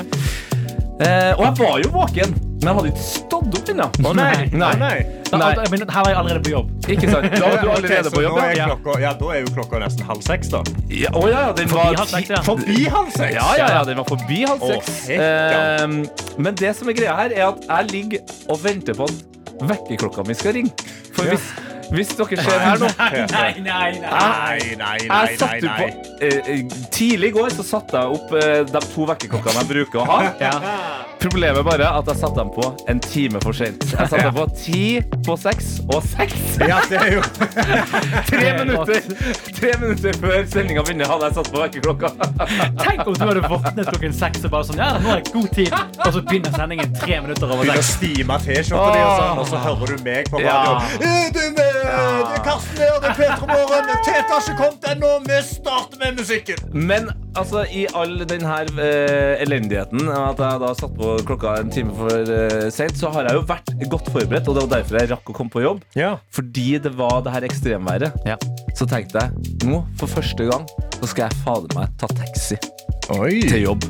Eh, og jeg var jo våken, men jeg hadde ikke stått opp ennå. Å nei. Nei. Å, nei. Da, Nei. men her var jeg allerede på jobb. Ikke sant? Da var du [LAUGHS] allerede okay, på jobb. nå er Ja. klokka, ja, da er jo klokka nesten halv seks, da. Ja, å ja, ja, den var halv seks, ja. Forbi halv seks! Ja, ja, ja, den var forbi halv Å, seks. ja. Ehm, men det som er greia her, er at jeg ligger og venter på at vekkerklokka mi skal ringe. For Ja. hvis, hvis dere ser her nå Nei, nei, nei. Nei, nei, nei, nei, jeg nei. på, eh, eh, Tidlig i går så satte jeg opp eh, de to vekkerklokkene jeg bruker å ha. [LAUGHS] Ja. Problemet er bare at jeg satte dem på en time for sent. Jeg satte dem på ti på seks og seks. Ja, det er jo [LAUGHS] Tre minutter Tre minutter før sendinga begynner, hadde jeg satt på vekkerklokka. [LAUGHS] Tenk om du hadde våknet klokken seks og bare sånn Ja, nå er det god tid. Og så begynner sendingen tre minutter over Begynner å seks. stime T-skjorta di, og sånn, og så hører du meg på Ja. «Eh, Du, det er Karsten her, det er Petra Morgen. Tete har ikke kommet ennå. Vi starter med musikken. Men altså, i all den her eh, elendigheten, at jeg da satt på klokka en time for uh, sent, så har jeg jo vært godt forberedt, og det var derfor jeg rakk å komme på jobb. Ja. Fordi det var det her ekstremværet. Ja. Så tenkte jeg, nå, for første gang, så skal jeg fader meg ta taxi Oi. til jobb.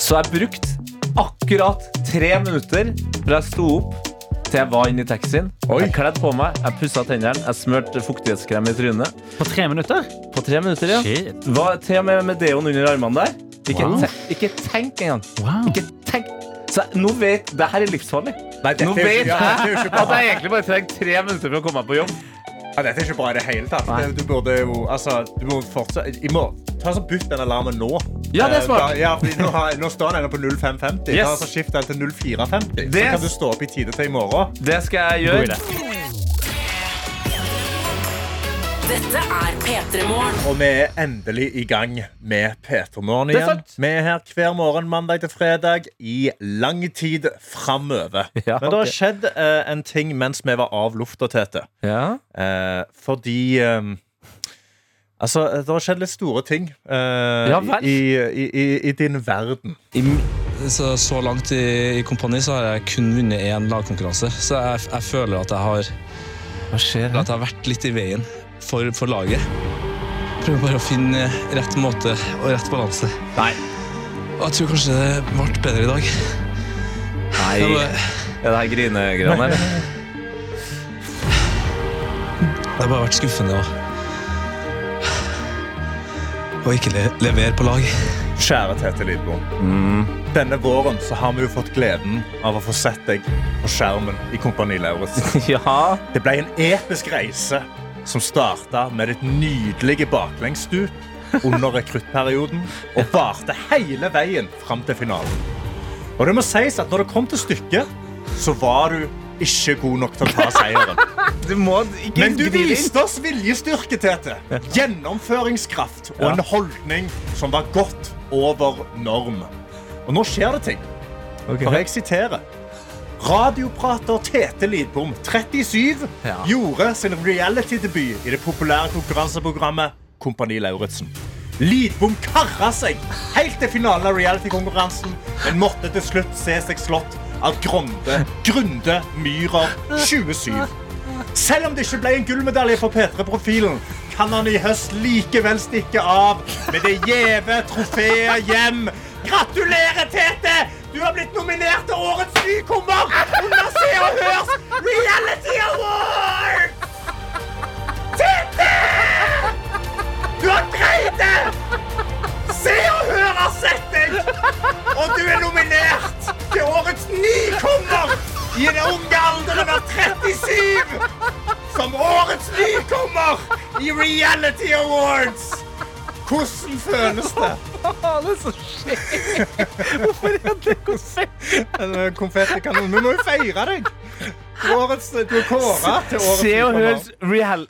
Så jeg brukte akkurat tre minutter fra jeg sto opp til jeg var inne i taxien. Oi. Jeg kledde på meg, jeg pussa tennene, jeg smurte fuktighetskrem i trynet. På tre minutter? På tre minutter, ja. Shit. Var til og med med deoen under armene der. Ikke, Wow. te ikke tenk engang. Wow. Ikke tenk. Så jeg- nå vet Det her er livsfarlig. Nei, Nå vet jeg at jeg egentlig bare trenger tre minutter for å komme meg på jobb. Ja, dette er ikke bra i det hele tatt. Nei. Du burde jo Altså, du må fortsette I må ta så Bytt den alarmen nå. Ja, det er Eh, smart. Ja, fordi nå, har, nå står den på 0550. Yes. Ta så Skift den til 0450. Så kan du stå opp i tide til i morgen. Det skal jeg gjøre. Dette er P3 Morgen. Og vi er endelig i gang med P3 Morgen igjen. Vi er her hver morgen mandag til fredag i lang tid framover. Ja, Men det har skjedd eh, en ting mens vi var av lufta, Tete. Ja. Eh, fordi eh, Altså, det har skjedd litt store ting eh, Ja i, i, i, i din verden. Så, så langt i, i kompani så har jeg kun vunnet én lagkonkurranse. Så jeg, jeg føler at jeg har, Hva skjer at jeg har vært litt i veien for, for laget. Prøver bare å finne rett måte og rett balanse. Nei. Og jeg tror kanskje det ble bedre i dag. Nei. Bare, Er det her grinegreiene her? det har bare vært skuffende å, å ikke le, levere på lag. Kjære Tete Lidbo. Mm. Denne våren så har vi jo fått gleden av å få sett deg på skjermen i Kompani Lauritz. [LAUGHS] Ja. Det ble en episk reise som starta med ditt nydelige baklengsstup under rekruttperioden og varte hele veien fram til finalen. Og det må sies at når det kom til stykket, så var du ikke god nok til å ta seieren. [LAUGHS] Du må ikke Men du viste oss viljestyrke, Tete. Gjennomføringskraft og en holdning som var godt over norm. Og nå skjer det ting. For jeg siterer. Radioprater Tete Lidbom, 37, Ja. gjorde sin reality-debut i det populære konkurranseprogrammet Kompani Lauritzen. Lidbom kara seg helt til finalen av reality-konkurransen, men måtte til slutt se seg slått av Gronde Grunde Myhrer 27. Selv om det ikke ble en gullmedalje for P3-profilen, kan han i høst likevel stikke av med det gjeve trofeet hjem. Gratulerer, Tete! Du har blitt nominert til Årets nykommer under Se og Hørs Reality Award! Titti! Du har greid det! Se og Hør har sett deg, og du er nominert til Årets nykommer i den unge alderen av 37 som Årets nykommer i Reality Awards. Hvordan føles det? [LAUGHS] det er så skjer? Hvorfor er det konfetti? Konfettikanon. Vi må jo feire deg. Årets, du er kåra til årets Se og. Hørs real...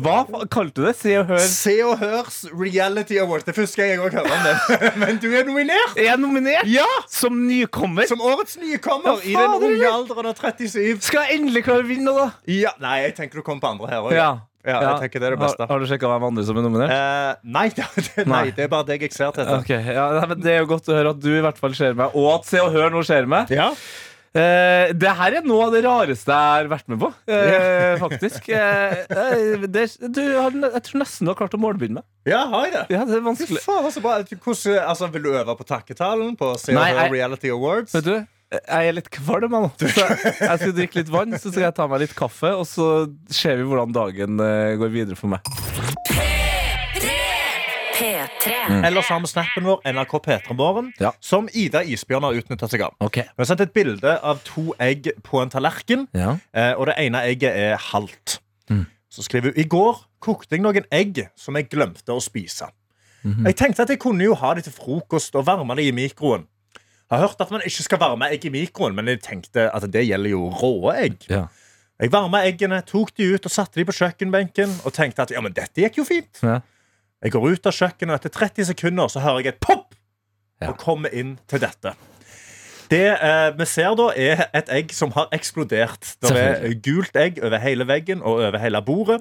Hva kalte du det? Se og Hørs Se og Hørs Reality Awards. Det første jeg òg hører om det. [LAUGHS] Men du er nominert Jeg Er nominert? Ja! Som nykommer? som årets nykommer Ja, i den unge alderen av 37. Skal jeg endelig klare å vinne, da? Ja, Nei, jeg tenker du kommer på andre her òg. Ja. Ja, jeg tenker det er det beste. Har, har du sjekka hvem andre som er nominert? Eh, nei, det, det, nei, det er bare deg jeg ser til. Okay, ja, nei, Det er jo godt å høre at du i hvert fall ser meg, og at Se og Hør nå ser meg. Ja. Eh, det her er noe av det rareste jeg har vært med på, eh, [LAUGHS] faktisk. Eh, det, du har, jeg tror nesten du har klart å målbegynne meg. ja, har jeg det? Ja, det er Fy vanskelig. faen, altså. Hvordan, altså, vil du øve på takketalen på Se og Hør Reality Awards? Vet du, jeg er litt kvalm jeg nå. Så jeg skal drikke litt vann, så skal jeg ta meg litt kaffe, og så ser vi hvordan dagen eh, går videre for meg. P3. Eller sammen med snappen vår NRK P3morgen, Ja. som Ida Isbjørn har utnytta seg av. Okay. Vi har sendt et bilde av to egg på en tallerken, Ja. eh, og det ene egget er halvt. Mm. Så skriver hun i går kokte jeg noen egg som jeg glemte å spise. Mhm. Jeg tenkte at jeg kunne jo ha det til frokost og varme det i mikroen. Jeg har hørt at man ikke skal varme egg i mikroen, men jeg tenkte at det gjelder jo rå egg. Ja. Jeg varma eggene, tok de ut og satte de på kjøkkenbenken og tenkte at ja, men dette gikk jo fint. Ja. Jeg går ut av kjøkkenet, og etter 30 sekunder så hører jeg et pop Ja. og kommer inn til dette. Det eh, vi ser da, er et egg som har eksplodert. Det er gult egg over hele veggen og over hele bordet.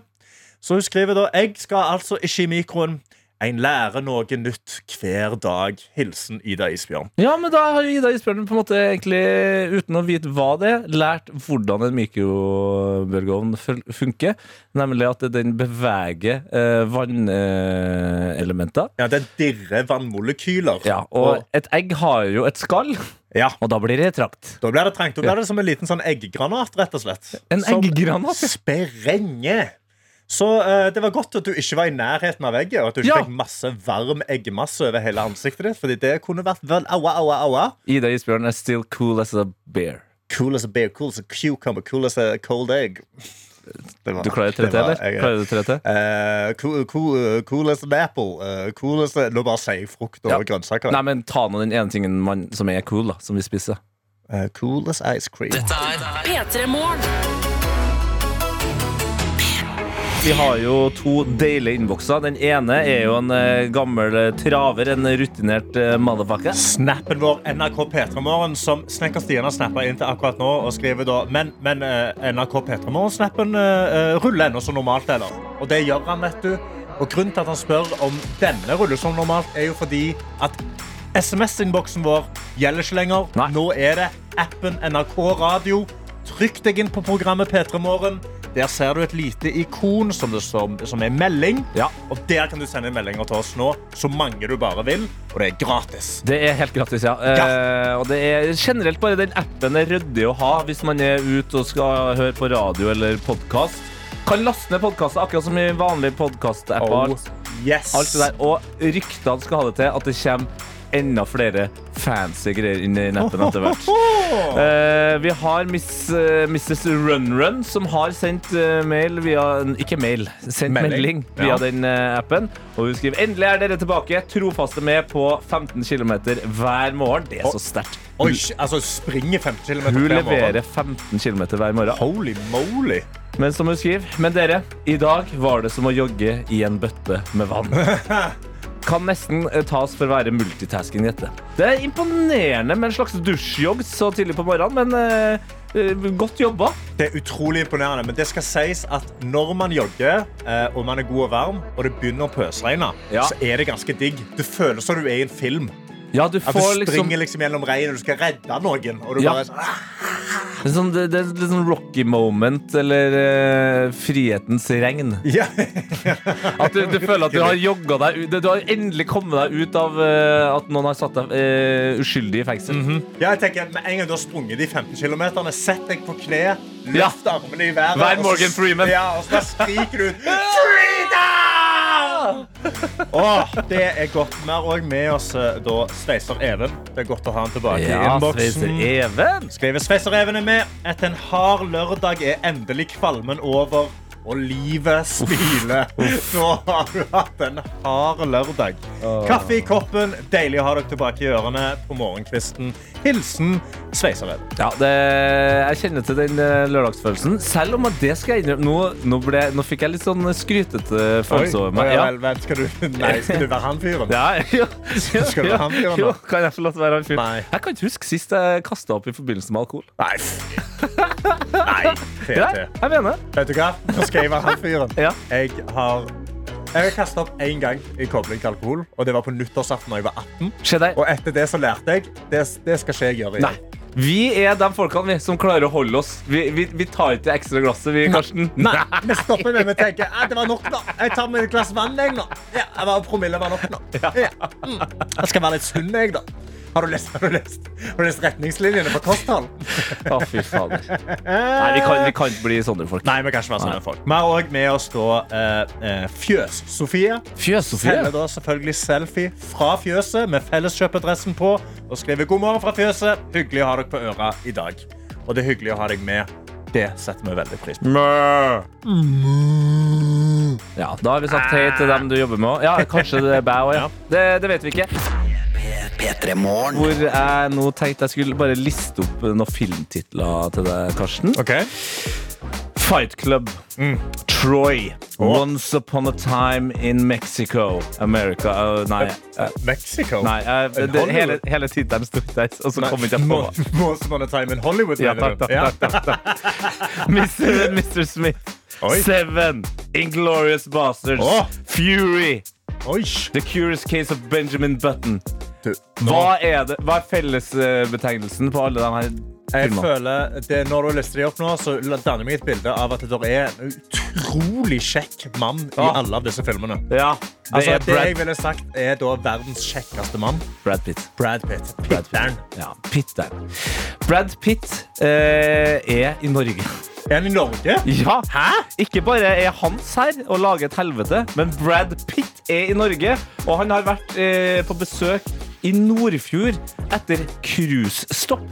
Så hun skriver da egg skal altså ikke i mikroen. En lærer noe nytt hver dag. Hilsen Ida Isbjørn. Ja, men da har Ida Isbjørn på en måte egentlig, uten å vite hva det er, lært hvordan en mikrobølgeovn funker. Nemlig at den beveger eh, vannelementer. Ja, Den dirrer vannmolekyler. Ja, og et egg har jo et skall, Ja, og da blir det trakt. Da blir det trangt. Da blir det som en liten sånn egggranat, rett og slett. En Som egggranat? Sprenger. Så uh, det var godt at du ikke var i nærheten av egget, og at du ikke Ja. fikk masse varm eggmasse over hele ansiktet ditt. Fordi det kunne vært vel aua, aua, aua. Ida Isbjørn er still cool as a bear. Cool as a bear, cool as a cucumber, cool as a cold egg. Det var- Du klarer tre det til, var- eller? Klarer du tre til? Uh, cool, cool, cool as an apple. Uh, cool as a, nå bare sier jeg frukt og Ja. grønnsaker. Nei, men ta nå den ene tingen man, som er cool, da, som vi spiser. Uh, cool as ice cream. P3 Morgen. Vi har jo to deilige innbokser. Den ene er jo en eh, gammel eh, traver, en rutinert eh, motherfucker. Snappen vår NRK P3morgen som Snekker Stian har snappa inn til akkurat nå og skriver da Men, men eh, NRK P3morgen-snappen uh, ruller ennå som normalt, eller? Og det gjør han, vet du. Og grunnen til at han spør om denne ruller som normalt, er jo fordi at SMS-innboksen vår gjelder ikke lenger. Nei. Nå er det appen NRK Radio. Trykk deg inn på programmet P3 Morgen. Der ser du et lite ikon som, som, som er melding. Ja. Og Der kan du sende meldinger til oss nå, så mange du bare vil. Og det er gratis. Det er helt gratis, ja. Eh, og det er generelt bare den appen er ryddig å ha hvis man er ute og skal høre på radio eller podkast. Kan laste ned podkaster akkurat som i vanlige podkast-apper. Oh, yes. Alt det der. Og ryktene skal ha det til at det kommer enda flere fancy greier inn i appen etter hvert. [LAUGHS] Uh, vi har Miss, uh, Mrs. Run-Run, som har sendt uh, mail via Ikke mail, sendt melding, Melding. via Ja. den eh, appen. Og hun skriver endelig er dere tilbake. Trofaste med på 15 km hver morgen. Det er så sterkt. Oi, altså springer 15 km Hun leverer 15 km hver morgen. Holy moly. Men som hun skriver, men dere, i dag var det som å jogge i en bøtte med vann. [LAUGHS] Kan nesten eh, tas for å være multitasking dette. Det er imponerende med en slags dusjjogg så tidlig på morgenen, men eh, godt jobba. Det er utrolig imponerende, men det skal sies at når man jogger, uh, og man er god og varm, og det begynner å pøsregne, Ja. så er det ganske digg. Du føler som du er i en film. Ja, du At du får liksom springer liksom gjennom regnet, og du skal redde noen. Og du Ja. bare sånn, det er sånn, det, det er litt sånn Rocky moment, eller eh, Frihetens regn. ja. At du, du føler at du har jogga deg ut Du har endelig kommet deg ut av eh, at noen har satt deg eh, uskyldig i fengsel. ja, jeg tenker, Med en gang du har sprunget de 15 km, sett deg på kne, løft armene i været. Vær og så- Morgan Freeman. Ja, og så bare skriker du ut Freedom! Åh, det er godt. Vi har òg med oss eh, da Sveiser Even. Det er godt å ha han tilbake i Ja, Sveiser innboksen. Even. Skriver Sveiser Even er med. Etter en hard lørdag er endelig kvalmen over. Og livet smiler. Nå har du hatt en hard lørdag. Kaffe i koppen. Deilig å ha dere tilbake i ørene på morgenkvisten. Hilsen sveiserved. Ja, det, jeg kjenner til den eh, lørdagsfølelsen. Selv om det skal jeg innrømme Nå, nå, ble, nå fikk jeg litt sånn skrytete følelse over meg. Ja. vel, skal, du, nei, skal du være han fyren? Ja, [LAUGHS] ja, ja, Skal du være han fyren, jo, kan jeg få lov til å være han fyren? Jeg kan ikke huske sist jeg kasta opp i forbindelse med alkohol. Nei. [LAUGHS] Nei. TT. Ja, jeg mener. Vet du hva? Nå skal jeg være han fyren. Ja. Jeg har jeg har kasta opp én gang i kobling til alkohol, og det var på nyttårsaften da jeg var 18. Se. Og etter det så lærte jeg det, det skal ikke jeg gjøre. Nei. Vi er de folkene vi, som klarer å holde oss. Vi, vi, vi tar ikke ekstra glasset, vi, Karsten. Nei, vi stopper med å tenke at det var nok nå. Jeg tar meg et glass vann. Jeg, nå. Ja, jeg var promille var nok nå. Ja. Mm. Jeg skal være litt sunn, jeg, da. Har du lest, har du lest, har du lest retningslinjene på kosthold? [LAUGHS] Å, fy fader. Nei, vi kan, vi kan ikke bli sånne folk. Nei, vi kan ikke være sånne folk. Vi har òg med oss da eh, eh, Fjøs-Sofie. Fjøs-Sofie? Sender da selvfølgelig selfie fra fjøset med felleskjøpadressen på og skriver 'God morgen fra fjøset'. Hyggelig å ha dere på øra i dag. Og det er hyggelig å ha deg med. Det setter vi veldig pris på. Ja, Da har vi sagt hei til dem du jobber med. Ja, Kanskje det er bæ òg, ja. Det, det vet vi ikke. P3 Morgen. Hvor jeg nå tenkte jeg skulle bare liste opp noen filmtitler til deg, Karsten. Fight Club. Troy. Once Upon a Time in Mexico. America. Uh, nei. uh, Mexico? nei uh, det, det, hele hele tittelen sto der, og så kom ikke jeg på Once Upon a Time in Hollywood. Ja, takk, takk, du? takk, takk, takk, takk. Mr. Mr. Smith. Oi. Seven. Inglorious Bastards. Oh. Fury. Oi. The Curious Case of Benjamin Button. Hva er, det, hva er fellesbetegnelsen på alle de her Jeg føler det, Når du lister de opp nå, så danner meg et bilde av at det er en utrolig kjekk mann i alle av disse filmene. Ja, det Altså, det jeg ville sagt, er da verdens kjekkeste mann. Brad Pitt. Brad Pitt. Brad Pitteren. Pitt. Ja, Pitt. Brad Pitt eh, er i Norge. Er han i Norge? Ja, Ikke bare er hans her og lager et helvete, men Brad Pitt er i Norge. Og han har vært eh, på besøk i Nordfjord etter cruisestopp.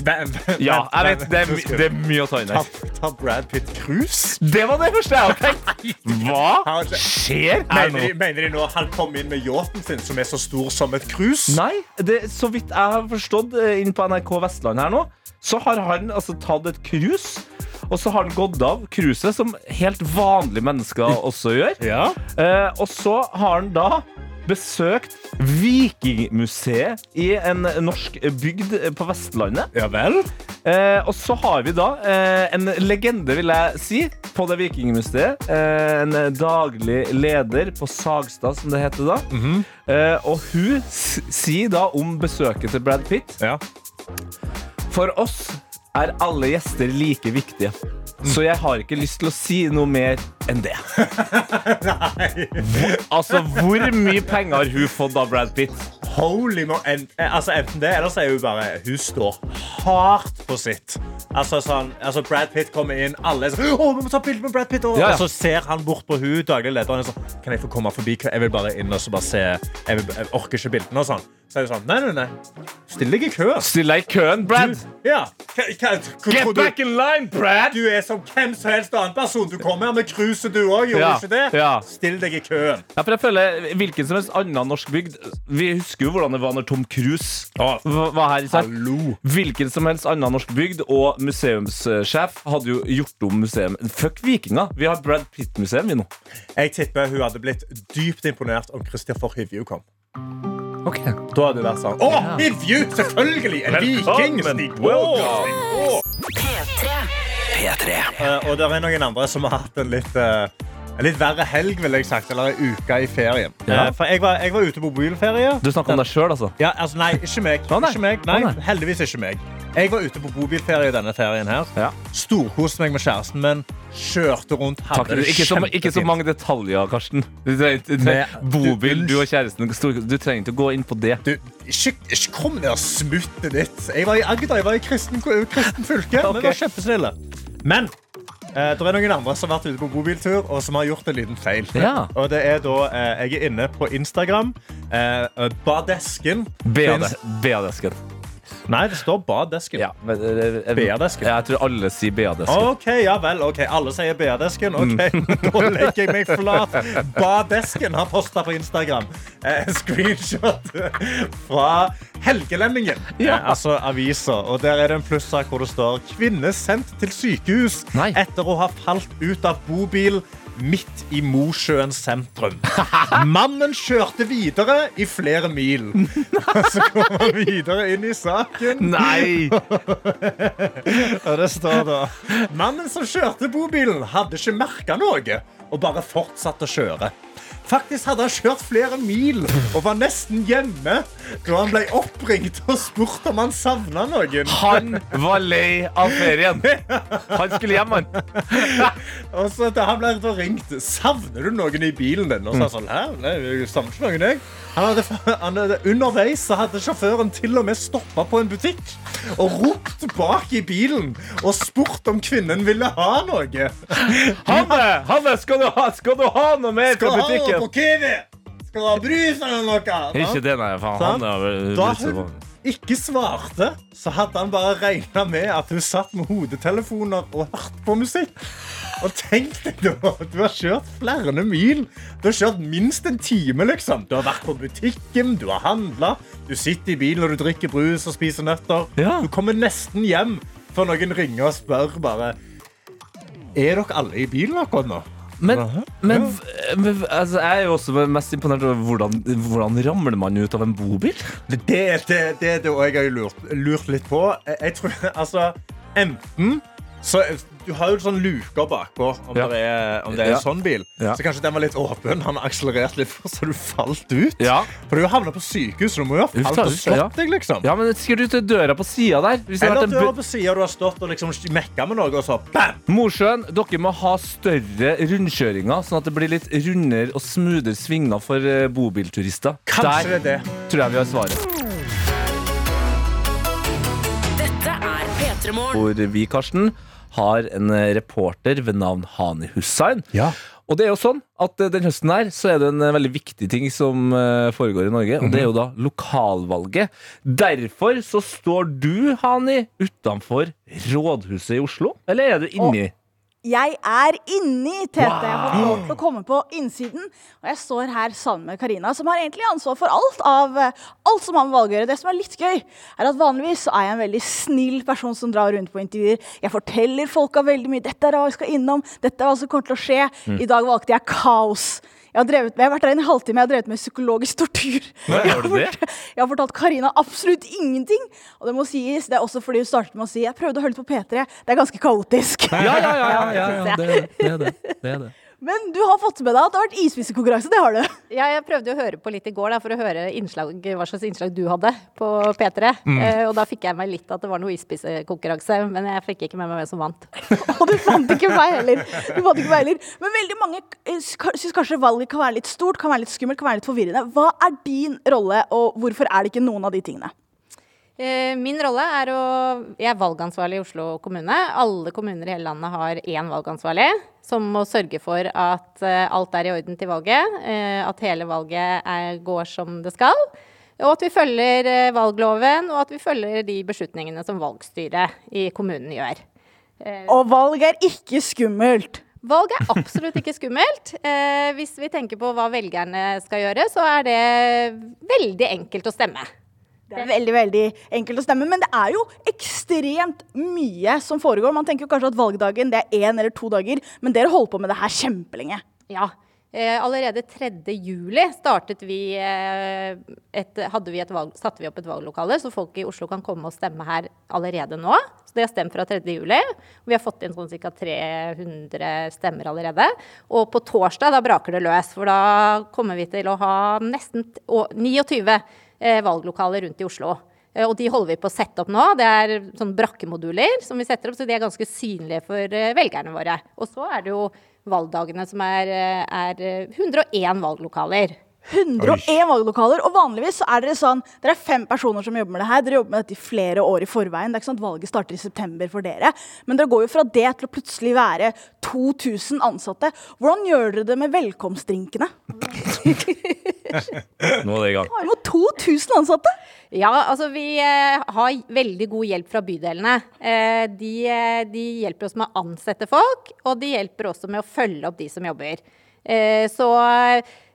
Ja, jeg vet, det er, det er mye å ta inn Ta, der. ta Brad Pitt cruise? Det var det første jeg hadde tenkt. [LAUGHS] Hva skjer her nå? mener de nå han kom inn med yachten sin, som er så stor som et cruise? Nei, det, så vidt jeg har forstått eh, inn på NRK Vestland her nå, så har han altså tatt et cruise. Og så har han gått av cruiset, som helt vanlige mennesker [LAUGHS] også gjør. Ja. Eh, og så har han da besøkt Vikingmuseet i en norsk bygd på Vestlandet. Ja vel? Eh, og så har vi da eh, en legende, vil jeg si, på det Vikingmuseet. Eh, en daglig leder på Sagstad, som det heter da. eh, og hun sier da om besøket til Brad Pitt Ja. For oss er alle gjester like viktige. Så jeg har ikke lyst til å si noe mer enn det. [LAUGHS] Hvor, altså, hvor mye penger har hun fått av Brad Pitt? Holy mo en, eh, altså Enten det, eller så er hun bare Hun står hardt på sitt. Altså sånn, altså Brad Pitt kommer inn, alle er sånn Å, vi må ta bilde med Brad Pitt! Og, Ja, og så ser han bort på hun daglig lederen og sånn Kan jeg få komme forbi? Jeg vil bare inn og så bare se Jeg, vil, jeg orker ikke bildene og sånn. Så er det sånn Nei, nei, nei. Still deg i kø. Still deg i køen, Brad. Ja. Hva, hva, hva, Get du- back in line, Brad! Du er som hvem som helst annen person. Du kommer her med cruiset, du òg. Gjorde Ja, ikke det? ja. Still deg i køen. Ja, for jeg føler Hvilken som helst annen norsk bygd Vi husker jo hvordan det var når Tom Cruise ah. var her. Hallo. Hvilken som helst annen norsk bygd og museumssjef hadde jo gjort om museum. Fuck vikinger! Vi har Brad Pitt-museum, vi nå. Jeg tipper hun hadde blitt dypt imponert om Christopher Hivju kom. Ok Da hadde det vært sånn Å, Hivju! Selvfølgelig! En viking! P3. P3. Uh, og det er noen andre som har hatt en litt eh, en litt verre helg, vil jeg sagt, eller en uke i ferien. Ja. Eh, for jeg var, jeg var ute på bobilferie. Du snakker om deg sjøl, altså? Ja, altså, nei, ikke meg. Å, nei. Ikke meg. Nei, Å, nei. heldigvis ikke meg. Jeg var ute på bobilferie denne ferien her. Ja. Storkoste meg med kjæresten min. Kjørte rundt. Hadde Takk, det ikke, så, ikke så kjempefint. mange detaljer, Karsten. Du trenger, du trenger, Med- bobil, du- du og kjæresten. stor- Du trenger ikke å gå inn på det. Du, ikke, ikke kom ned smuttet ditt. Jeg var i Agder. Jeg var i kristen, kristen fylke. [LAUGHS] Ok. Vi var kjempesnille. Men Eh, det er noen andre som har vært ute på bobiltur og som har gjort en liten feil. Ja. Og det er da, eh, Jeg er inne på Instagram. Eh, badesken. BA-desken. Nei, det står badesken. Ja, men, eh, eh, BA-desken. Jeg tror alle sier BA-desken. OK, ja vel. ok, Alle sier BA-desken. Ok, [LAUGHS] nå legger jeg meg flat. Badesken har posta på Instagram eh, screenshot fra Helgelendingen. Ja. Eh, altså avisa. Og der er det en plussak hvor det står 'Kvinne sendt til sykehus Nei. etter å ha falt ut av bobil'. Midt i Mosjøen sentrum. Mannen kjørte videre i flere mil. [LAUGHS] Så kommer han videre inn i saken. Nei! Og det står da Mannen som kjørte bobilen, hadde ikke merka noe og bare fortsatte å kjøre. Faktisk hadde han kjørt flere mil og var nesten hjemme da han ble oppringt og spurt om han savna noen. Han var lei av ferien. Han skulle hjem, han. Og så da han ble ringt Savner du noen i bilen din? Og så sa han sånn, Hæ? Nei, jeg savner ikke noen, jeg. Han hadde, han hadde, underveis så hadde sjåføren til og med stoppa på en butikk og ropt bak i bilen og spurt om kvinnen ville ha noe. Hanne, Hanne skal, du ha, skal du ha noe mer Skal fra du ha noe på Kiwi? Skal du ha brus eller noe? Ikke det, nei. Faen, Sant? han er vel- Da lyst til å- hun ikke svarte, så hadde han bare regna med at hun satt med hodetelefoner og hørte på musikk. Og tenk deg da, Du har kjørt flere mil. Du har kjørt minst en time. liksom Du har vært på butikken, du har handla, du sitter i bilen og du drikker brus og spiser nøtter. Ja. Du kommer nesten hjem før noen ringer og spør bare Er dere alle i bilen akkurat nå? Men, men, men altså, jeg er jo også mest imponert over hvordan, hvordan ramler man ut av en bobil? Det det, det, det, det jeg har lurt, lurt litt på. Jeg tror, [LAUGHS] altså, enten så, Du har jo sånn luker bakpå om Ja. det er, om det er Ja. en sånn bil. Ja. Så kanskje den var litt åpen. Han akselererte litt for, så du falt ut. Ja. For du havna på sykehus, så du må jo ha falt og slått deg, liksom. Ja, men Skal du til døra på sida der? Hvis Eller er på sida du har stått og liksom mekka med noe, og så bam! Mosjøen, dere må ha større rundkjøringer, sånn at det blir litt rundere og smoothere svinger for eh, bobilturister. Kanskje Der det er det. tror jeg vi har svaret. Dette er P3 Morgen. Hvor vi, Karsten, har en eh, reporter ved navn Hani Hussain. Og det er jo sånn at eh, den høsten her så er det en eh, veldig viktig ting som foregår i Norge, og det er jo da lokalvalget. Derfor så står du, Hani, utenfor rådhuset i Oslo. Eller er du inni? Jeg er inni, Tete. Jeg har fått lov til å komme på innsiden. Og jeg står her sammen med Karina, som har egentlig ansvar for alt av eh, alt som har med valg å gjøre. Det som er litt gøy, er at vanligvis er jeg en veldig snill person som drar rundt på intervjuer. Jeg forteller folka veldig mye. 'Dette er hva vi skal innom. Dette er hva som kommer til å skje'. Mm. I dag valgte jeg kaos. Jeg har, drevet med, jeg har vært der en halvtime, jeg har drevet med psykologisk tortur. Nei, Jeg har det? Jeg har fortalt Karina absolutt ingenting. Og det må sies, det er også fordi hun startet med å si jeg prøvde å holde på P3. Det er ganske kaotisk. Ja, ja, ja, ja, ja, det, det er det. det, er det. Men du har fått med deg at det har vært isspisekonkurranse. Det har du. Ja, jeg prøvde å høre på litt i går da, for å høre innslag, hva slags innslag du hadde på P3. Mm. Eh, og da fikk jeg meg litt at det var noe isspisekonkurranse, men jeg fikk ikke med meg hvem som vant. [LAUGHS] Og du fant ikke meg heller. Du fant ikke meg heller. Men veldig mange eh, syns kanskje valget kan være litt stort, kan være litt skummelt, kan være litt forvirrende. Hva er din rolle, og hvorfor er det ikke noen av de tingene? Eh, min rolle er å Jeg er valgansvarlig i Oslo kommune. Alle kommuner i hele landet har én valgansvarlig som må sørge for at eh, alt er i orden til valget. eh, at hele valget er, går som det skal. Og at vi følger valgloven, og at vi følger de beslutningene som valgstyret i kommunen gjør. Og valg er ikke skummelt. Valg er absolutt ikke skummelt. Eh, hvis vi tenker på hva velgerne skal gjøre, så er det veldig enkelt å stemme. Det er veldig veldig enkelt å stemme, men det er jo ekstremt mye som foregår. Man tenker jo kanskje at valgdagen det er én eller to dager, men dere holder på med det her kjempelenge. Ja. Eh, allerede 3. juli vi eh, et, vi et valg, satte vi opp et valglokale, så folk i Oslo kan komme og stemme her allerede nå. Så de har stemt fra 3. juli. Vi har fått inn sånn ca. 300 stemmer allerede. Og på torsdag da braker det løs, for da kommer vi til å ha nesten å- 29 eh, valglokaler rundt i Oslo. Eh, Og de holder vi på å sette opp nå. Det er sånn brakkemoduler som vi setter opp, så de er ganske synlige for eh, velgerne våre. Og så er det jo valgdagene som er, eh, er eh, 101 valglokaler 101 valglokaler, og vanligvis så er dere sånn Dere er fem personer som jobber med det her. Dere jobber med dette i flere år i forveien. Det er ikke sånn at Valget starter i september for dere. Men dere går jo fra det til å plutselig være 2000 ansatte. Hvordan gjør dere det med velkomstdrinkene? [LAUGHS] Nå er det i gang. Har imot 2000 ansatte! Ja, altså vi eh, har veldig god hjelp fra bydelene. Eh, de, eh, de hjelper oss med å ansette folk, og de hjelper også med å følge opp de som jobber. Eh, så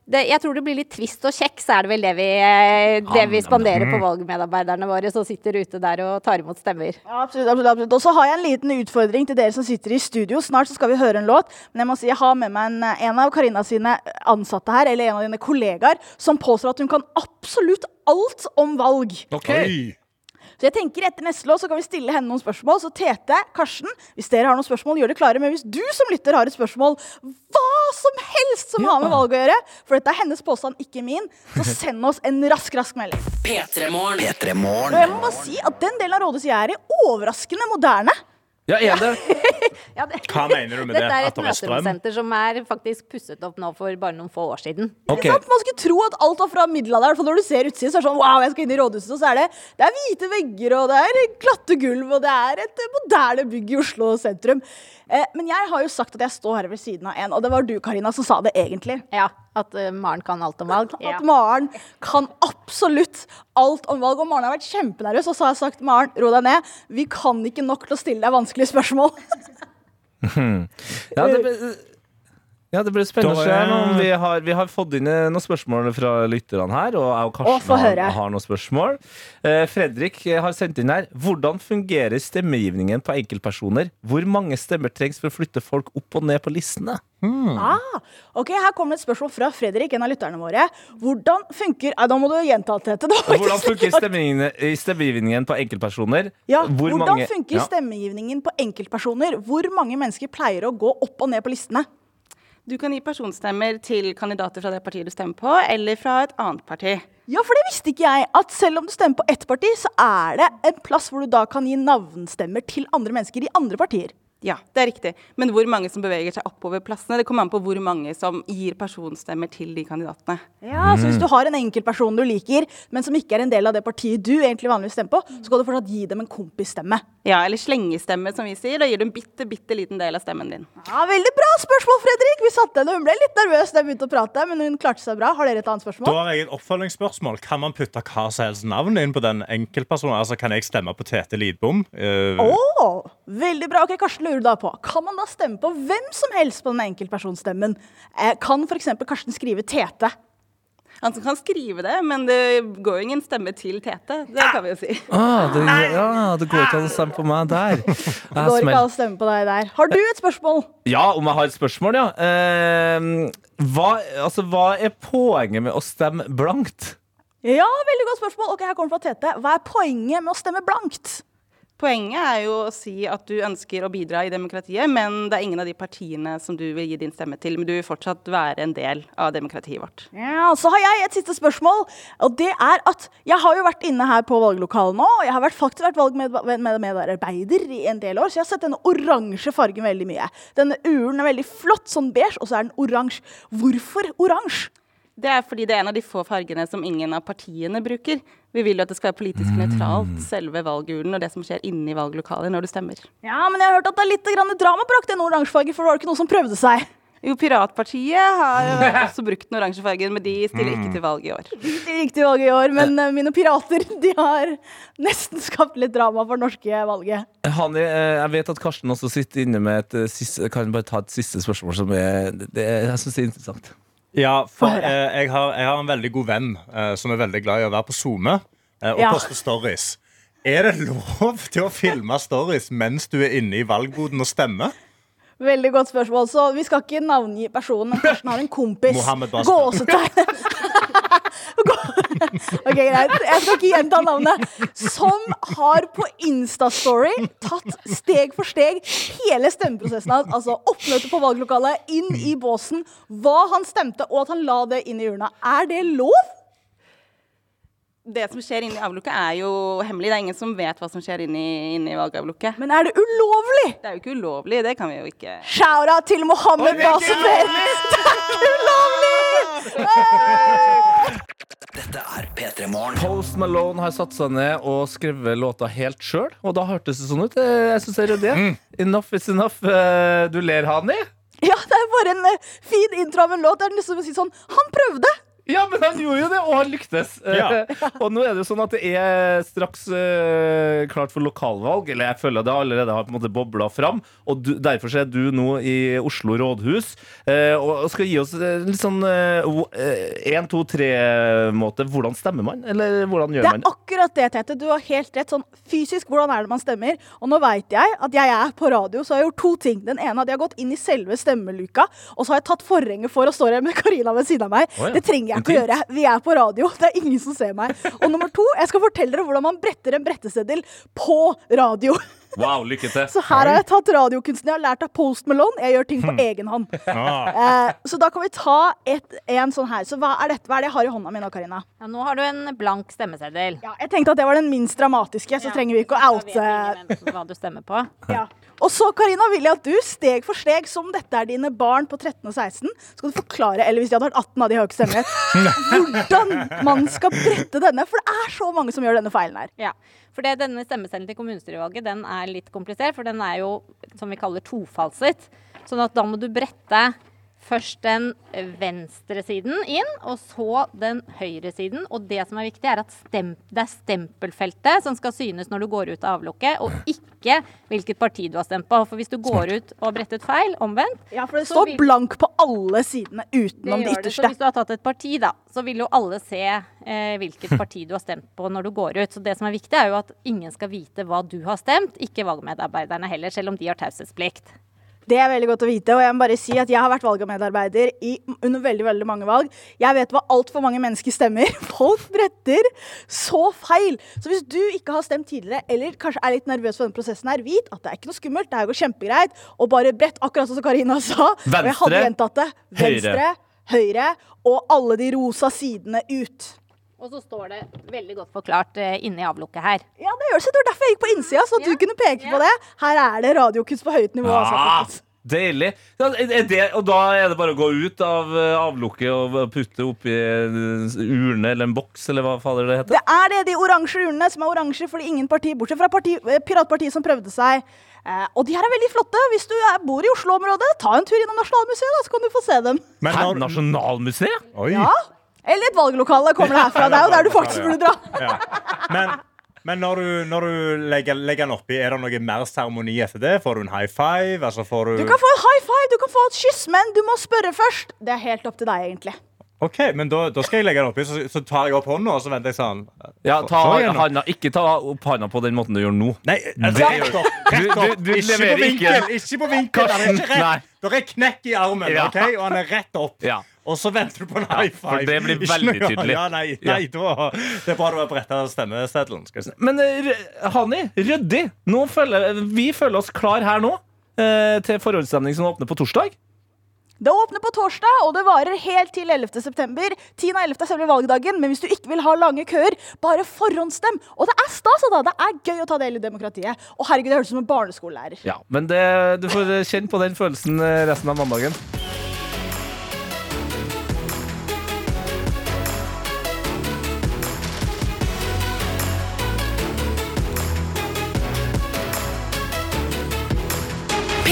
det, jeg tror det blir litt tvist og kjekk, så er det vel det vi, eh, det vi spanderer på valgmedarbeiderne våre som sitter ute der og tar imot stemmer. Ja, absolutt, absolutt, absolutt. Og så har jeg en liten utfordring til dere som sitter i studio. Snart så skal vi høre en låt, men jeg må si jeg har med meg en, en av Karina sine ansatte her, eller en av dine kollegaer, som påstår at hun kan absolutt alt om valg. Så jeg tenker etter neste låt så kan vi stille henne noen spørsmål. Så Tete, Karsten, hvis dere har noen spørsmål, gjør det klare. Men hvis du som lytter har et spørsmål, hva som helst som har med valg å gjøre, for dette er hennes påstand, ikke min, så [LAUGHS] send oss en rask, rask melding. P3morgen. Og jeg må bare si at den delen av rådet jeg er i, overraskende moderne. Ja, er det? [LAUGHS] Ja, det- Hva mener du med det? Dette er At et det er strøm? møteromsenter som er faktisk pusset opp nå for bare noen få år siden. Okay. Sant? Man skulle tro at alt var fra middelalderen. for Når du ser utsiden, så er det sånn Wow, jeg skal inn i rådhuset, og så er det Det er hvite vegger, og det er glatte gulv, og det er et eh, moderne bygg i Oslo sentrum. Eh, men jeg har jo sagt at jeg står her ved siden av en, og det var du, Karina, som sa det egentlig. Ja, at uh, Maren kan alt om valg. Ja. At Maren kan absolutt alt om valg. Og Maren har vært kjempenervøs, og så har jeg sagt Maren, ro deg ned. Vi kan ikke nok til å stille deg vanskelige spørsmål. [LAUGHS] Ja, det [LAUGHS] ja, det blir spennende å se om vi har, vi har fått inn eh, noen spørsmål fra lytterne her, og jeg og Å, få Karsten har, høre. har noen spørsmål. Eh, Fredrik har sendt inn her. Hvordan fungerer stemmegivningen på enkeltpersoner? Hvor mange stemmer trengs for å flytte folk opp og ned på listene? Ah, ok, Her kommer et spørsmål fra Fredrik, en av lytterne våre. Hvordan funker ah, Da må du gjenta alt dette. Det var Og ikke hvordan [LAUGHS] funker stemmegivningen, eh, stemmegivningen på enkeltpersoner? Ja, Hvor hvordan mange- funker Ja. stemmegivningen på enkeltpersoner? Hvor mange mennesker pleier å gå opp og ned på listene? Du kan gi personstemmer til kandidater fra det partiet du stemmer på, eller fra et annet parti. Ja, for det visste ikke jeg. At selv om du stemmer på ett parti, så er det en plass hvor du da kan gi navnstemmer til andre mennesker i andre partier. Ja, det er riktig. Men hvor mange som beveger seg oppover plassene, det kommer an på hvor mange som gir personstemmer til de kandidatene. Ja, så Hvis du har en enkeltperson du liker, men som ikke er en del av det partiet du egentlig vanligvis stemmer på, så skal du fortsatt gi dem en kompisstemme. Ja, eller slengestemme, som vi sier. Da gir du en bitte, bitte liten del av stemmen din. Ja, Veldig bra spørsmål, Fredrik! Vi satte henne. Hun ble litt nervøs da jeg begynte å prate, men hun klarte seg bra. Har dere et annet spørsmål? Da har jeg et oppfølgingsspørsmål. Kan man putte hva som helst navn inn på den enkeltpersonen? Altså, kan jeg stemme på Tete Lidbom? Uh... Oh, veldig bra. Ok, Karsten lurer da på. Kan man da stemme på hvem som helst på den enkeltpersonstemmen? Eh, kan f.eks. Karsten skrive Tete? Han kan skrive det, men det går jo ingen stemme til Tete. Det kan vi jo si. Ah, det, ja, det går ikke an å stemme på meg der. [LAUGHS] Det går ikke an å stemme på deg der. Har du et spørsmål? Ja, om jeg har et spørsmål, ja. Eh, hva, altså, hva er poenget med å stemme blankt? Ja, veldig godt spørsmål. Ok, her kommer fra Tete. Hva er poenget med å stemme blankt? Poenget er jo å si at du ønsker å bidra i demokratiet, men det er ingen av de partiene som du vil gi din stemme til. Men du vil fortsatt være en del av demokratiet vårt. Ja, Så har jeg et siste spørsmål. Og det er at Jeg har jo vært inne her på valglokalet nå. og Jeg har vært, faktisk vært valgmedarbeider i en del år, så jeg har sett denne oransje fargen veldig mye. Denne uren er veldig flott, sånn beige, og så er den oransje. Hvorfor oransje? Det er fordi det er en av de få fargene som ingen av partiene bruker. Vi vil jo at det skal være politisk nøytralt, selve valgurnen og det som skjer inne i valglokalet når du stemmer. Ja, men jeg har hørt at det er litt grann drama brakt den oransjefargen, for det var ikke noen som prøvde seg. Jo, Piratpartiet har [LAUGHS] også brukt den oransje fargen, men de stiller ikke til valg i år. De gikk til valget i år, men eh, mine pirater [LAUGHS] de har nesten skapt litt drama for det norske valget. Hanni, eh, jeg vet at Karsten også sitter inne med et eh, siste Kan bare ta et siste spørsmål som er det, Jeg syns det er interessant. Ja, for eh, jeg, har, jeg har en veldig god venn eh, som er veldig glad i å være på SoMe eh, og Ja. poste stories. Er det lov til å filme stories mens du er inne i valgboden og stemmer? Veldig godt spørsmål. Så vi skal ikke navngi personen, men [LAUGHS] Karsten har en kompis. Gåsetegn. [LAUGHS] [LAUGHS] ok, greit. Jeg skal ikke gjenta navnet. Som har på Instastory tatt steg for steg hele stemmeprosessen hans. Altså oppmøte på valglokalet, inn i båsen, hva han stemte, og at han la det inn i urna. Er det lov? Det som skjer inni i avlukket er jo hemmelig. Det er ingen som vet hva som skjer inni, i, inne valgavlukket. Men er det ulovlig? Det er jo ikke ulovlig, det kan vi jo ikke Shout-out til Mohammed Oi, det er ikke Basefer! Det er ikke ulovlig! Dette er P3 Morgen. Post Malone har satt seg ned og skrevet låta helt sjøl, og da hørtes det sånn ut. Eh, Jeg syns det er ryddig. Enough is enough. Eh, Du ler, Hani? Ja, det er bare en eh, fin intro av en låt. Det er nesten som å si sånn Han prøvde! Ja, men han gjorde jo det, og han lyktes. Ja. [LAUGHS] og nå er det jo sånn at det er straks uh, klart for lokalvalg. Eller jeg føler det allerede har på en måte bobla fram. Og du, derfor er du nå i Oslo rådhus uh, og og skal gi oss eh, litt sånn én, to, tre-måte. Hvordan stemmer man? Eller hvordan gjør man det? er akkurat det, Tete. Du har helt rett. Sånn fysisk, hvordan er det man stemmer? Og nå veit jeg at jeg er på radio, så jeg har gjort to ting. Den ene at jeg har gått inn i selve stemmeluka, og så har jeg tatt forhenget for å stå her med Karina ved siden av meg. Oh, ja. Det trenger jeg ikke å gjøre. Vi er på radio. Det er ingen som ser meg. Og nummer to, jeg skal fortelle dere hvordan man bretter en bretteseddel på radio. Wow, lykke til. Så her har jeg tatt radiokunsten jeg har lært av Post Malone. Jeg gjør ting på egen hånd. [LAUGHS] Eh, så da kan vi ta et, en sånn her. Så hva er dette? Hva er det jeg har i hånda mi nå, Karina? Ja, nå har du en blank stemmeseddel. Ja, jeg tenkte at det var den minst dramatiske, så trenger vi ikke å oute Hva du stemmer på. [LAUGHS] ja. Og så, Karina, vil jeg at du steg for steg, som dette er dine barn på 13 og 16, skal du forklare, eller hvis de hadde vært 18, av de har jo [LAUGHS] hvordan man skal brette denne. For det er så mange som gjør denne feilen her. Ja, for det, denne stemmeseddelen til kommunestyrevalget den er litt komplisert, for den er jo som vi kaller tofalset. Sånn at da må du brette først den venstre siden inn, og så den høyre siden. Og det som er viktig, er at stemp, det er stempelfeltet som skal synes når du går ut av avlukket, og ikke hvilket parti du har stemt på. For hvis du går ut og har brettet feil, omvendt Ja, for det står vil- blank på alle sidene utenom det det ytterste. det. Så hvis du har tatt et parti, da, så vil jo alle se eh, hvilket [LAUGHS] parti du har stemt på når du går ut. Så det som er viktig, er jo at ingen skal vite hva du har stemt, ikke valgmedarbeiderne heller, selv om de har taushetsplikt. Det er veldig godt å vite, og jeg må bare si at jeg har vært valgmedarbeider i, under veldig veldig mange valg. Jeg vet hva altfor mange mennesker stemmer. [LAUGHS] Folk bretter så feil. Så hvis du ikke har stemt tidligere, eller kanskje er litt nervøs for denne prosessen her, vit at det er ikke noe skummelt. Det her går kjempegreit. Og bare brett, akkurat sånn som Karina sa. og jeg hadde gjentatt det. høyre. Venstre, høyre, og alle de rosa sidene ut. Og så står det veldig godt forklart uh, inni avlukket her. Ja, det gjør det. Det var derfor jeg gikk på innsida, så at du kunne peke på det. Her er det radiokunst på høyt nivå. Altså, Ah, deilig. Ja, er det, og da er det bare å gå ut av eh, avlukket og putte oppi en urne eller en boks, eller hva fader det heter? Det er det, de oransje urnene som er oransje fordi ingen parti, bortsett fra parti, eh, Piratpartiet som prøvde seg. Eh, og de her er veldig flotte. Hvis du er, bor i Oslo-området, ta en tur innom Nasjonalmuseet, da, så kan du få se dem. Men Hæ? Nasjonalmuseet? Oi. Ja. Eller et valglokale kommer det herfra. Det er jo der du faktisk burde dra. Ja. Men, men når du, når du legger, legger den oppi, er det noe mer seremoni etter det? Får du en high five? Altså får du Du kan få en high five, du kan få et kyss, men du må spørre først. Det er helt opp til deg, egentlig. OK, men da, da skal jeg legge den oppi, så, så tar jeg opp hånda, og så venter jeg sånn. Ja, ta handa, ikke ta opp handa på den måten du gjør nå. Nei, altså, Det- rett opp. Rett opp. du- du ikke på vinkel. ikke- Ikke på vinkel. Han er ikke rett. Det er knekk i armen, Ja. ok? og han er rett opp. Ja. Og så venter du på en high for five. det blir veldig [LAUGHS] tydelig. Ja, nei, nei da, det er bra du har bretta stemmeseddelen. Si. Men eh, Hani, ryddig. Nå føler, vi føler oss klar her nå eh, til forhåndsstemning som åpner på torsdag. Det åpner på torsdag, og det varer helt til 11. september. 10. og 11. er selve valgdagen, men hvis du ikke vil ha lange køer, bare forhåndsstem. Og det er stas, da. Det er gøy å ta del i demokratiet. Og herregud, det høres ut som en barneskolelærer. Ja, Men det, du får kjenne på den følelsen eh, resten av mandagen.